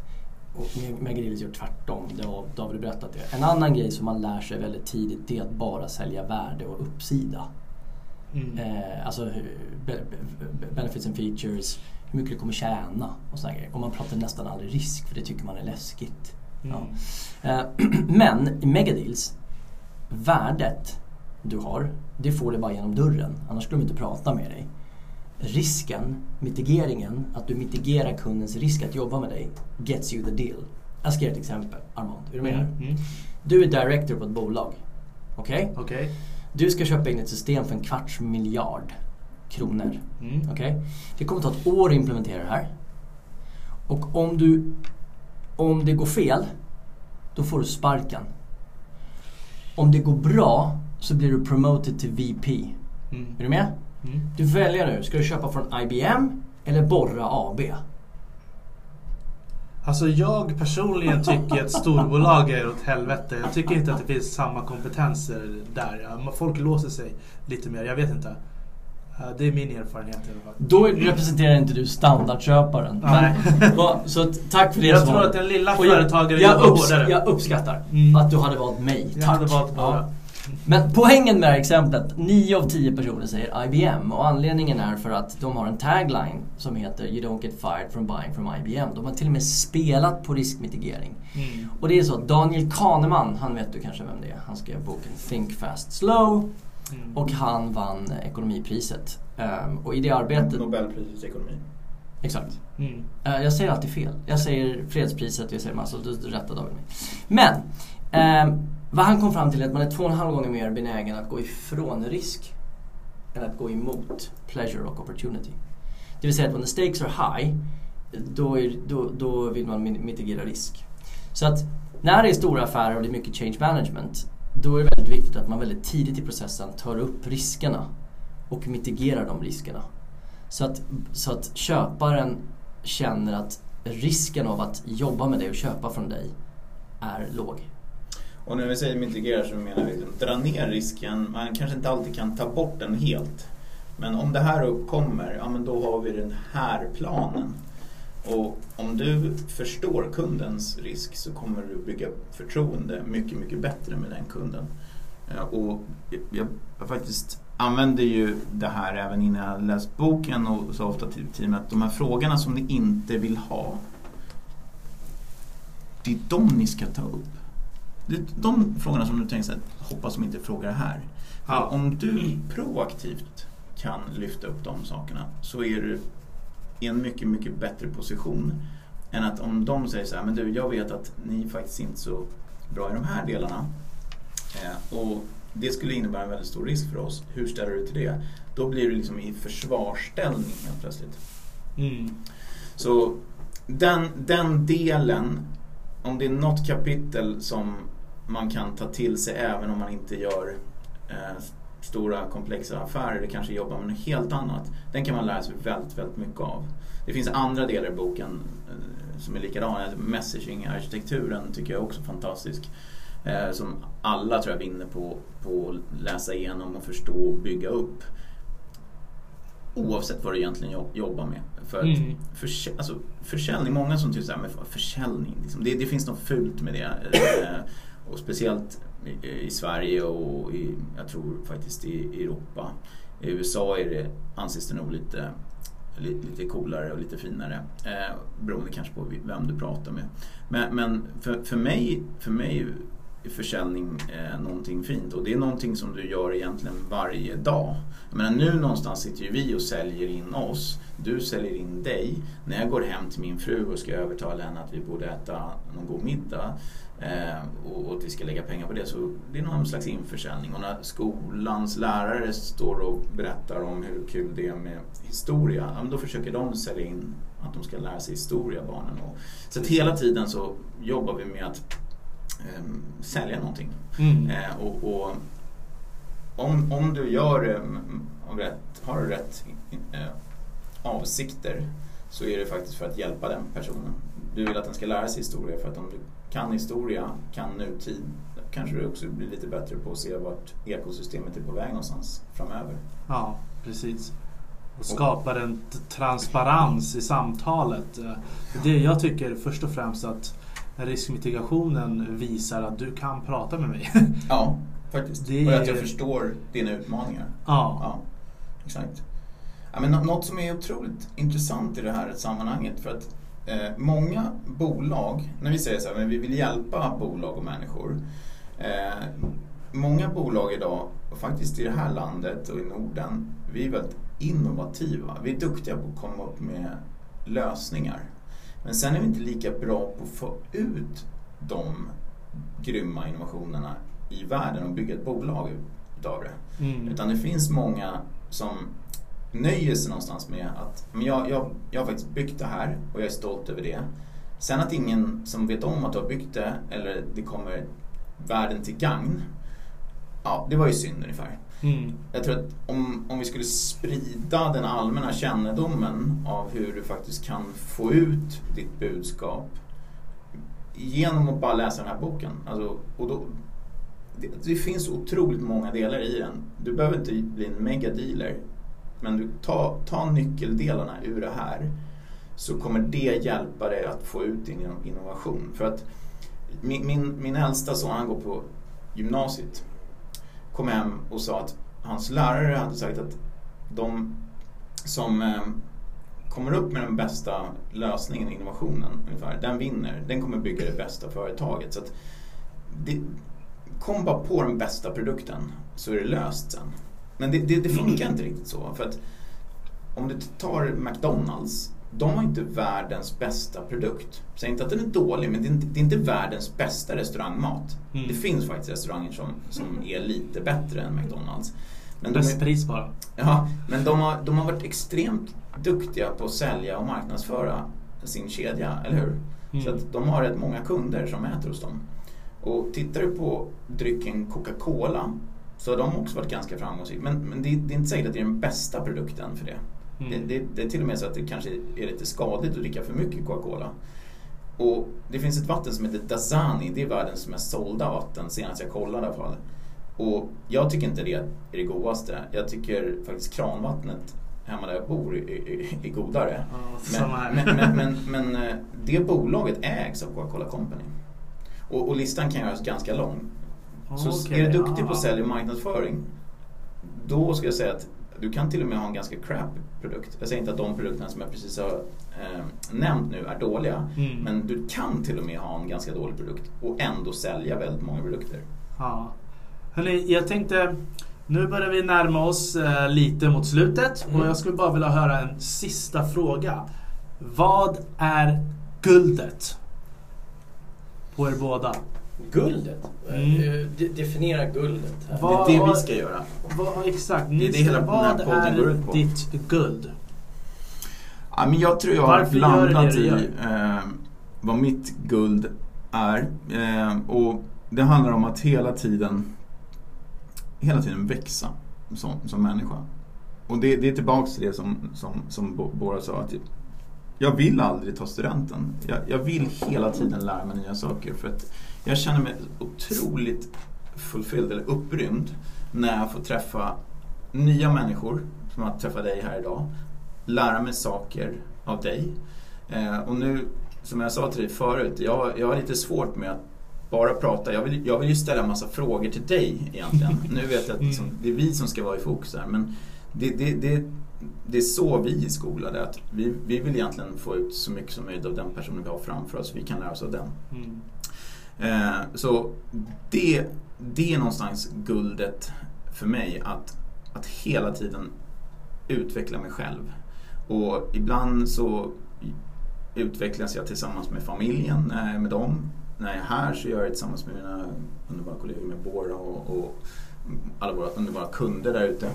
Och Megarilis gör tvärtom, det har David berättat det. En annan grej som man lär sig väldigt tidigt det är att bara sälja värde och uppsida. Mm. Eh, alltså be, be, benefits and features, hur mycket du kommer tjäna och sådana grejer. Och man pratar nästan aldrig risk för det tycker man är läskigt. Mm. Ja. Eh, Men i megadeals, värdet du har, det får du bara genom dörren. Annars skulle de inte prata med dig. Risken, mitigeringen, att du mitigerar kundens risk att jobba med dig, gets you the deal. Jag ska ge ett exempel, Armand. Är du med? Mm. Mm. Du är director på ett bolag. Okej? Okej. Du ska köpa in ett system för en kvarts miljard kronor. Mm. Okej? Det kommer ta ett år att implementera det här. Och om, du, om det går fel, då får du sparken. Om det går bra så blir du promoted till VP. Mm. Är du med? Mm. Du välja nu. Ska du köpa från IBM eller Borra AB? Alltså jag personligen tycker att storbolag är åt helvete. Jag tycker inte att det finns samma kompetenser där. Folk låser sig lite mer. Jag vet inte. Det är min erfarenhet i alla fall. Då representerar inte du standardköparen. Nej. Men, så tack för det Jag tror att den lilla jag- företagaren jag, jobbar upps- jag uppskattar Mm. att du hade valt mig. Jag Tack. hade valt bara. Ja. Men poängen med det här exemplet, 9 av 10 personer säger IBM och anledningen är för att de har en tagline som heter You don't get fired from buying from IBM. De har till och med spelat på riskmitigering. Mm. Och det är så att Daniel Kahneman, han vet du kanske vem det är. Han skrev boken Think Fast Slow Mm. och han vann ekonomipriset. Ehm, och i det arbetet... Nobelpriset i ekonomi. Exakt. Mm. Eh, jag säger alltid fel. Jag säger fredspriset, jag säger massa, du du rättar David mig. Men, ehm, vad han kom fram till är att man är två och en halv gånger mer benägen att gå ifrån risk än att gå emot pleasure och opportunity. Det vill säga att when the stakes are high, då, är, då, då vill man mitigera risk. Så att när det är stora affärer och det är mycket change management, då är det väldigt viktigt att man väldigt tidigt i processen tar upp riskerna och mitigerar de riskerna. Så att, så att köparen känner att risken av att jobba med dig och köpa från dig är låg. Och när vi säger mitigera så menar vi liksom dra ner risken. Man kanske inte alltid kan ta bort den helt. Men om det här uppkommer, ja men då har vi den här planen. Och om du förstår kundens risk så kommer du bygga förtroende mycket, mycket bättre med den kunden. Eh, och jag, jag faktiskt använder ju det här även innan jag läst boken och så ofta till teamet de här frågorna som ni inte vill ha det är de ni ska ta upp. Är de frågorna som du tänker så här, hoppas de inte frågar här. Ja. Om du proaktivt kan lyfta upp de sakerna så är du i en mycket, mycket bättre position än att om de säger så här, men du, jag vet att ni är faktiskt inte så bra i de här delarna eh, och det skulle innebära en väldigt stor risk för oss. Hur ställer du till det? Då blir du liksom i försvarsställning helt plötsligt. Mm. Så den, den delen, om det är något kapitel som man kan ta till sig även om man inte gör eh, stora komplexa affärer eller kanske jobbar med något helt annat. Den kan man lära sig väldigt, väldigt mycket av. Det finns andra delar i boken eh, som är likadana. Messaging-arkitekturen tycker jag är också fantastisk. Eh, som alla tror jag vinner på, på att läsa igenom och förstå och bygga upp. Oavsett vad du egentligen jobbar med. För att Mm. försä- alltså, försäljning, många som tycker såhär, men försäljning, liksom, det, det finns något fult med det. Eh, och speciellt i, i Sverige och i, jag tror faktiskt i Europa. I USA är det, anses det nog lite, lite, coolare och lite finare. Eh, beroende kanske på vem du pratar med. Men, men för, för, mig, för mig försäljning eh, någonting fint och det är någonting som du gör egentligen varje dag. Jag menar, nu någonstans sitter ju vi och säljer in oss. Du säljer in dig. När jag går hem till min fru och ska övertala henne att vi borde äta någon god middag eh, och, och att vi ska lägga pengar på det så det är någon slags införsäljning. Och när skolans lärare står och berättar om hur kul det är med historia, ja, men då försöker de sälja in att de ska lära sig historia, barnen. Och, så att hela tiden så jobbar vi med att eh, sälja någonting. Mm. Eh, och, och om, om du gör det av rätt, har rätt eh, avsikter så är det faktiskt för att hjälpa den personen. Du vill att den ska lära sig historia för att om du kan historia, kan nutid, kanske du också blir lite bättre på att se vart ekosystemet är på väg någonstans framöver. Ja, precis. Och skapar en transparens i samtalet. Eh, Det jag tycker först och främst att riskmitigationen visar att du kan prata med mig. Ja, faktiskt. Det Och att jag förstår dina utmaningar. ja. Ja, exakt. Ja, men nå- något som är otroligt intressant i det här sammanhanget för att eh, många bolag, när vi säger så här, men vi vill hjälpa bolag och människor. Eh, många bolag idag, och faktiskt i det här landet och i Norden, vi är väldigt innovativa. Vi är duktiga på att komma upp med lösningar. Men sen är vi inte lika bra på att få ut de grymma innovationerna i världen och bygga ett bolag utav det. Mm. Utan det finns många som nöjer sig någonstans med att men jag, jag, jag har faktiskt byggt det här och jag är stolt över det. Sen att ingen som vet om att du har byggt det eller det kommer världen till gagn. Ja, det var ju synd ungefär. Mm. Jag tror att om, om vi skulle sprida den allmänna kännedomen av hur du faktiskt kan få ut ditt budskap genom att bara läsa den här boken. Alltså, och då, det, det finns otroligt många delar i den. Du behöver inte bli en megadealer. Men du, ta, ta nyckeldelarna ur det här så kommer det hjälpa dig att få ut din innovation. För att min, min, min äldsta son, han går på gymnasiet, kom hem och sa att hans lärare hade sagt att de som eh, kommer upp med den bästa lösningen, innovationen ungefär, den vinner. Den kommer bygga det bästa företaget. Så att det, kom bara på den bästa produkten så är det löst sen. Men det, det, det funkar inte riktigt så. För att om du tar McDonalds, de har inte världens bästa produkt. Säg inte att den är dålig, men det är inte, det är inte världens bästa restaurangmat. Mm. Det finns faktiskt restauranger som, som är lite bättre än McDonalds. Men de Bäst är, pris bara. ja, men de har, de har varit extremt duktiga på att sälja och marknadsföra sin kedja, eller hur? Mm. Så att de har rätt många kunder som äter hos dem. Och tittar du på drycken Coca-Cola så har de också varit ganska framgångsrika. Men, men det, det är inte säkert att det är den bästa produkten för det. Mm. Det, det. Det är till och med så att det kanske är lite skadligt att dricka för mycket Coca-Cola. Och det finns ett vatten som heter Dasani. Det är världens mest sålda vatten, senast jag kollade i alla fall. Och jag tycker inte det är det godaste. Jag tycker faktiskt kranvattnet hemma där jag bor är, är, är godare. Ja. Men, men, men, men, eh, det bolaget ägs av Coca-Cola Company. Och, och listan kan göras ganska lång. Så Okej, är du duktig ja. på sälj och marknadsföring, då ska jag säga att du kan till och med ha en ganska crap produkt. Jag säger inte att de produkterna som jag precis har eh, nämnt nu är dåliga. Mm. Men du kan till och med ha en ganska dålig produkt och ändå sälja väldigt många produkter. Ja. Hörrni, jag tänkte... Nu börjar vi närma oss eh, lite mot slutet Mm. och jag skulle bara vilja höra en sista fråga. Vad är guldet? På er båda. Guldet? Mm. Eh, de- Definiera guldet. Här. Vad- det är det vi ska göra. Vad, exakt, Det är det hela den här vad podden går ut på. ditt guld? Ja, men jag tror jag har Varför landat i eh, vad mitt guld är. Eh, och det handlar om att hela tiden, hela tiden växa. som, som människa. Och det, det är tillbaks till det som, som, som Bora sa. Att jag vill aldrig ta studenten. Jag, jag vill hela tiden lära mig nya saker. För att jag känner mig otroligt fulfilled, eller upprymd, när jag får träffa nya människor, som att träffa dig här idag. Lära mig saker av dig. Eh, och nu, som jag sa till dig förut, jag, jag har lite svårt med att bara prata. Jag vill, jag vill ju ställa en massa frågor till dig egentligen. Nu vet jag att liksom, det är vi som ska vara i fokus här. Men det, det, det, det är så vi är skolade. Att vi, vi vill egentligen få ut så mycket som möjligt av den personen vi har framför oss. Vi kan lära oss av den. Mm. Eh, så det, det är någonstans guldet för mig. Att, att hela tiden utveckla mig själv. Och ibland så utvecklas jag tillsammans med familjen, är med dem. När jag är här så gör jag det tillsammans med mina underbara kollegor, med Bora och, och alla våra underbara kunder där ute.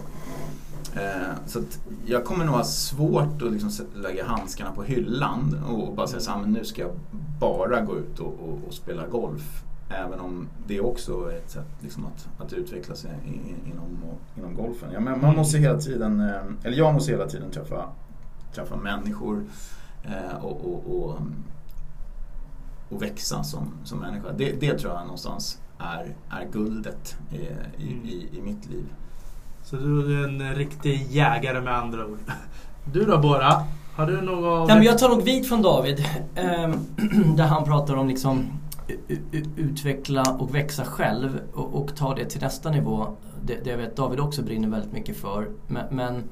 Eh, så jag kommer nog ha svårt att liksom lägga handskarna på hyllan och bara säga så här, men nu ska jag bara gå ut och, och, och spela golf. Även om det också är ett sätt liksom att, att utveckla sig inom, inom golfen. Ja, men man måste hela tiden, eh, eller jag måste hela tiden träffa, träffa människor eh, och, och, och, växa som, som människa. Det, det tror jag någonstans är, är guldet i, i, mm. i, i mitt liv. Så du är en riktig jägare med andra ord. Du då Bora? Har du något? Ja, men jag tar nog vid från David. Eh, där han pratar om liksom utveckla och växa själv och, och, ta det till nästa nivå. Det, det jag vet David också brinner väldigt mycket för. Men, men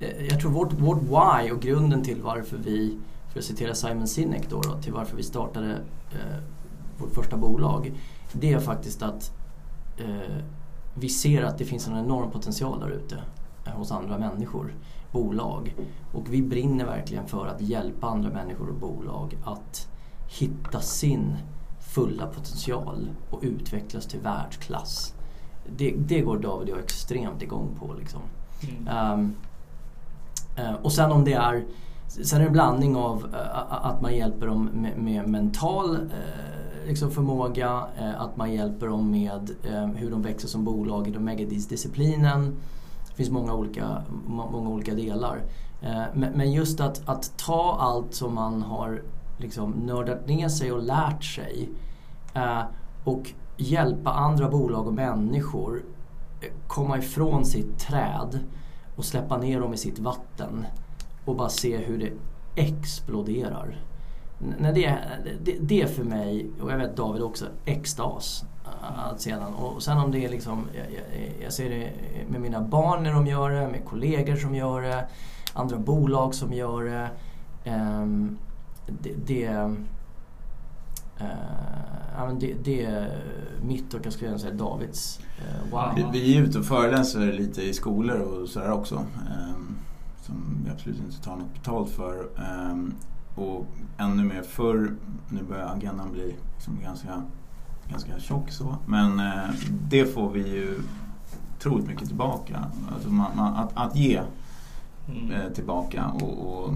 eh, jag tror vårt, vårt why och grunden till varför vi, för att citera Simon Sinek då, då till varför vi startade eh, vårt första bolag. Det är faktiskt att eh, vi ser att det finns en enorm potential där ute eh, hos andra människor, bolag. Och vi brinner verkligen för att hjälpa andra människor och bolag att hitta sin fulla potential och utvecklas till världsklass. Det, det går David och jag extremt igång på. Liksom. Mm. Um, uh, och sen om det är Sen är det en blandning av uh, att man hjälper dem med, med mental uh, liksom förmåga, eh, att man hjälper dem med eh, hur de växer som bolag i den megadisciplinen. Det finns många olika, många olika delar. Eh, men just att, att ta allt som man har liksom nördat ner sig och lärt sig eh, och hjälpa andra bolag och människor eh, komma ifrån sitt träd och släppa ner dem i sitt vatten och bara se hur det exploderar när det, det, det är för mig, och jag vet David också, extas. Eh, allt sedan, och sen om det är liksom, jag, jag, jag, ser det med mina barn när de gör det, med kollegor som gör det, andra bolag som gör det. Um, det, det, uh, det, det är mitt och jag skulle säga Davids. Uh, wow. Vi, vi är ute och föreläser lite i skolor och sådär också. Um, som vi absolut inte tar något betalt för. Um, och ännu mer förr, nu börjar agendan bli liksom ganska, ganska tjock så. Men eh, det får vi ju otroligt mycket tillbaka. Alltså man, man, att, att ge mm. eh, tillbaka. Och, och,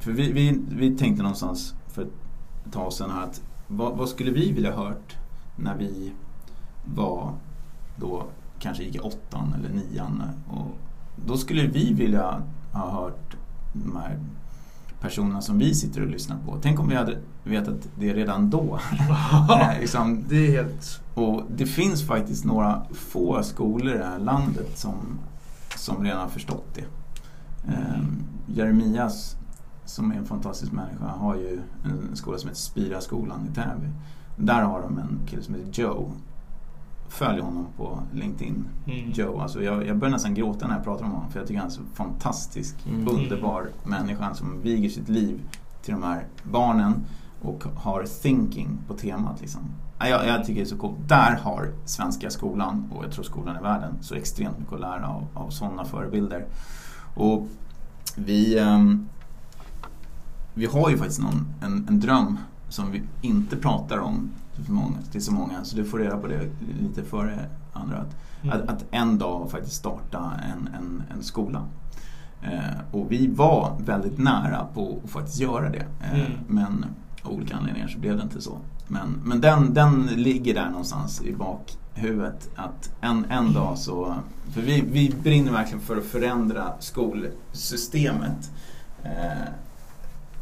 för vi, vi, vi tänkte någonstans för ett tag sedan här att vad, vad, skulle vi vilja hört när vi var då kanske gick i åttan eller nian. Och då skulle vi vilja ha hört de här personerna som vi sitter och lyssnar på. Tänk om vi hade vetat det redan då. liksom, det är helt... Och det finns faktiskt några få skolor i det här landet som, som redan har förstått det. Eh, Jeremias, som är en fantastisk människa, har ju en skola som heter Spiraskolan i Täby. Där har de en kille som heter Joe följ honom på LinkedIn, mm. Joe. Alltså jag, jag börjar nästan gråta när jag pratar om honom för jag tycker han är så fantastisk, mm. underbar människa som viger sitt liv till de här barnen och har thinking på temat. Liksom. Jag, jag tycker det är så coolt. Där har svenska skolan och jag tror skolan i världen så extremt mycket att lära av, av sådana förebilder. Och vi, um, vi har ju faktiskt någon, en, en dröm som vi inte pratar om till, många, till så många. Så du får reda på det lite före andra. Att, mm. att, att, en dag faktiskt starta en, en, en skola. Eh, och vi var väldigt nära på att faktiskt göra det. Eh, mm. Men av olika anledningar så blev det inte så. Men, men den, den ligger där någonstans i bak, huvudet att en, en dag så... För vi, vi brinner verkligen för att förändra skolsystemet. Eh,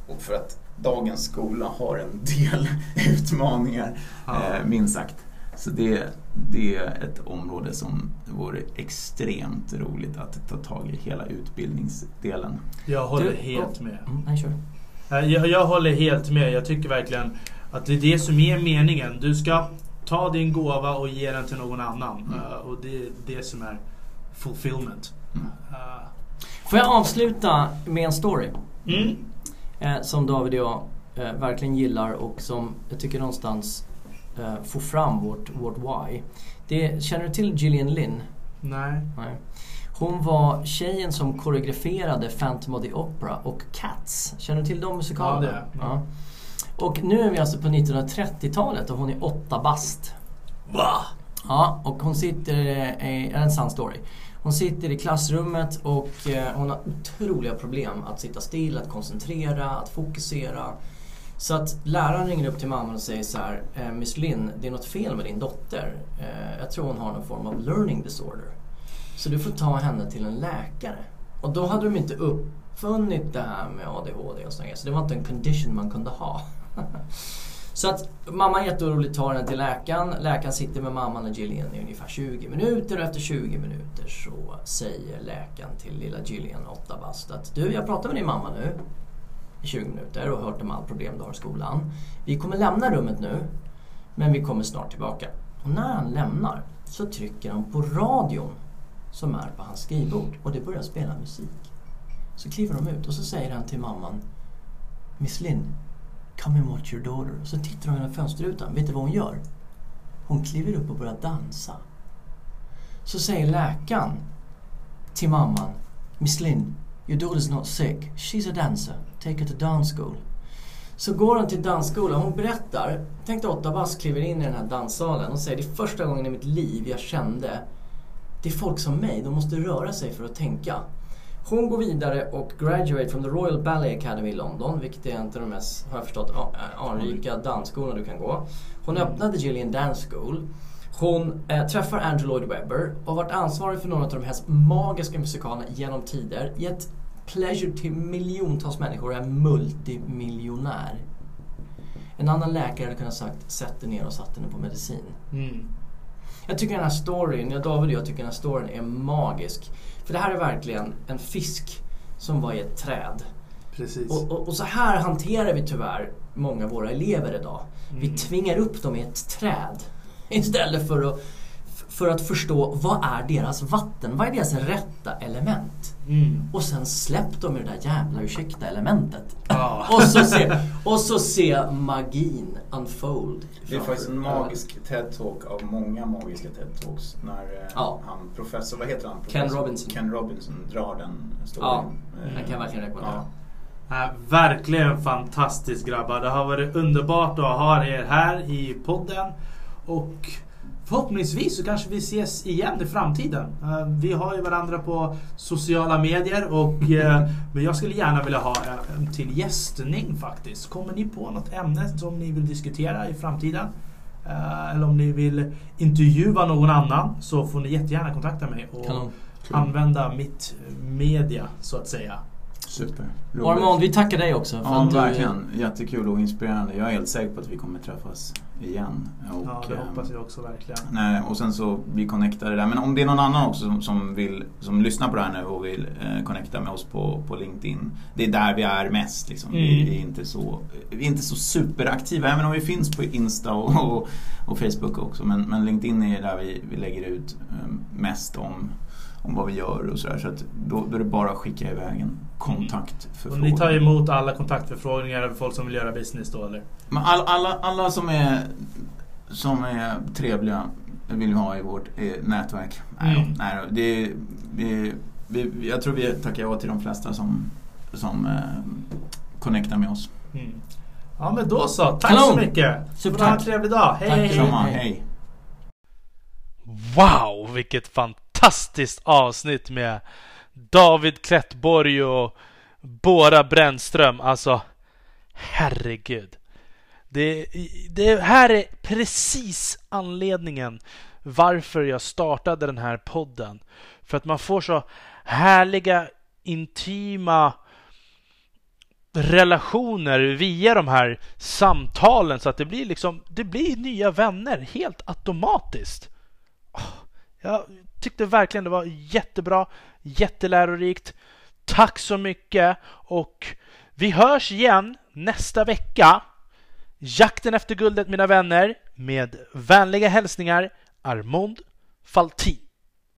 och för att dagens skola har en del utmaningar, Ja. eh, minst sagt. Så det, det är ett område som vore extremt roligt att ta tag i, hela utbildningsdelen. Jag håller Du, helt med. Mm, nej, kör. Eh, Jag, jag håller helt med. Jag tycker verkligen att det är det som är meningen. Du ska ta din gåva och ge den till någon annan. Mm. Eh, och det är det som är fulfillment. Mm. Eh, Får jag avsluta med en story? mm. Eh, som David och jag eh, verkligen gillar och som jag tycker någonstans eh, får fram vårt, vårt why. Det, känner du till Gillian Lynn? Nej. Nej. Hon var tjejen som koreograferade Phantom of the Opera och Cats. Känner du till de musikalerna? Ja, det. Ja. Och nu är vi alltså på 1930-talet och hon är åtta bast. Va? Ja, och hon sitter i, är en sann story. Hon sitter i klassrummet och eh, hon har otroliga problem att sitta still, att koncentrera, att fokusera. Så att läraren ringer upp till mamman och säger så här, eh, Miss Lynn, det är något fel med din dotter. Eh, jag tror hon har någon form av learning disorder. Så du får ta henne till en läkare. Och då hade de inte uppfunnit det här med ADHD och sådär. Så det var inte en condition man kunde ha. Så att mamman jätteoroligt tar henne till läkaren. Läkaren sitter med mamman och Gillian i ungefär 20 minuter och efter 20 minuter så säger läkaren till lilla Gillian, 8 bast, att du, jag pratar med din mamma nu i 20 minuter och hört om allt problem du har i skolan. Vi kommer lämna rummet nu, men vi kommer snart tillbaka. Och när han lämnar så trycker han på radion som är på hans skrivbord och det börjar spela musik. Så kliver de ut och så säger han till mamman Miss Lynn, Come and watch your daughter. Så tittar hon genom fönsterrutan. Vet du vad hon gör? Hon kliver upp och börjar dansa. Så säger läkaren till mamman. Miss Lynn, your daughter's not sick. She's a dancer. Take her to dance school. Så går hon till dansskolan. Hon berättar. Tänk dig åtta bast kliver in i den här danssalen och säger det är första gången i mitt liv jag kände det är folk som mig. De måste röra sig för att tänka. Hon går vidare och graduate from the Royal Ballet Academy i London, vilket är en av de mest, har jag förstått, anrika dansskolorna du kan gå. Hon öppnade Gillian Dance School. Hon eh, träffar Andrew Lloyd Webber och har varit ansvarig för några av de mest magiska musikalerna genom tider. Gett pleasure till miljontals människor och är multimiljonär. En annan läkare hade kunnat sagt, sätt dig ner och satt henne på medicin. Mm. Jag tycker den här storyn, jag David och jag tycker den här storyn är magisk. För det här är verkligen en fisk som var i ett träd. Precis. Och, och, och så här hanterar vi tyvärr många av våra elever idag. Vi Mm. tvingar upp dem i ett träd. Istället för att, för att förstå vad är deras vatten? Vad är deras rätta element? Mm. Och sen släpp dem i det där jävla ursäkta elementet. Ja. Och så se, och så se magin unfold. Det är faktiskt en magisk TED-talk av många magiska TED-talks när eh, Ja. han professor, vad heter han? Ken Professor Robinson. Ken Robinson drar den Ja, storyn. Eh, Jag kan verkligen rekommendera. ja. Äh, verkligen fantastiskt grabbar. Det har varit underbart att ha er här i podden. Och förhoppningsvis så kanske vi ses igen i framtiden. Äh, vi har ju varandra på sociala medier. Och, äh, men jag skulle gärna vilja ha en till gästning faktiskt. Kommer ni på något ämne som ni vill diskutera i framtiden? Eller om ni vill intervjua någon annan så får ni jättegärna kontakta mig och Kanon. använda mitt media så att säga. Super. Armand, vi tackar dig också. För Ja, att du, verkligen. Jättekul och inspirerande. Jag är helt säker på att vi kommer träffas igen. Och, Ja, det ehm, hoppas jag också verkligen. Nej, och sen så bli connectade där. Men om det är någon annan också som, som, vill, som lyssnar på det här nu och vill eh, connecta med oss på, på LinkedIn. Det är där vi är mest. Liksom. Vi, Mm. vi, är inte så, vi är inte så superaktiva, även om vi finns på Insta och, och, och Facebook också. Men, men LinkedIn är där vi, vi lägger ut eh, mest om, om vad vi gör och sådär. Så att då, då är det bara att skicka iväg en Och kontaktförfrågan. ni tar emot alla kontaktförfrågningar av folk som vill göra business då eller? Men alla, alla, alla som, är, som är trevliga vill vi ha i vårt eh, nätverk. Nej, Mm. nej det, vi, vi, jag tror vi tackar ja till de flesta som, som eh, connectar med oss. Mm. Ja men då så, tack Kanon! så mycket! Supertack. Ha en trevlig dag, hej Tack, hej! hej. hej. Wow, vilket fantastiskt avsnitt med David Klättborg och Bora Brännström. Alltså, herregud. Det, det här är precis anledningen varför jag startade den här podden. För att man får så härliga, intima relationer via de här samtalen så att det blir liksom, det blir nya vänner helt automatiskt. Jag tyckte verkligen det var jättebra, jättelärorikt. Tack så mycket och vi hörs igen nästa vecka. Jakten efter guldet mina vänner med vänliga hälsningar Armond Faltin.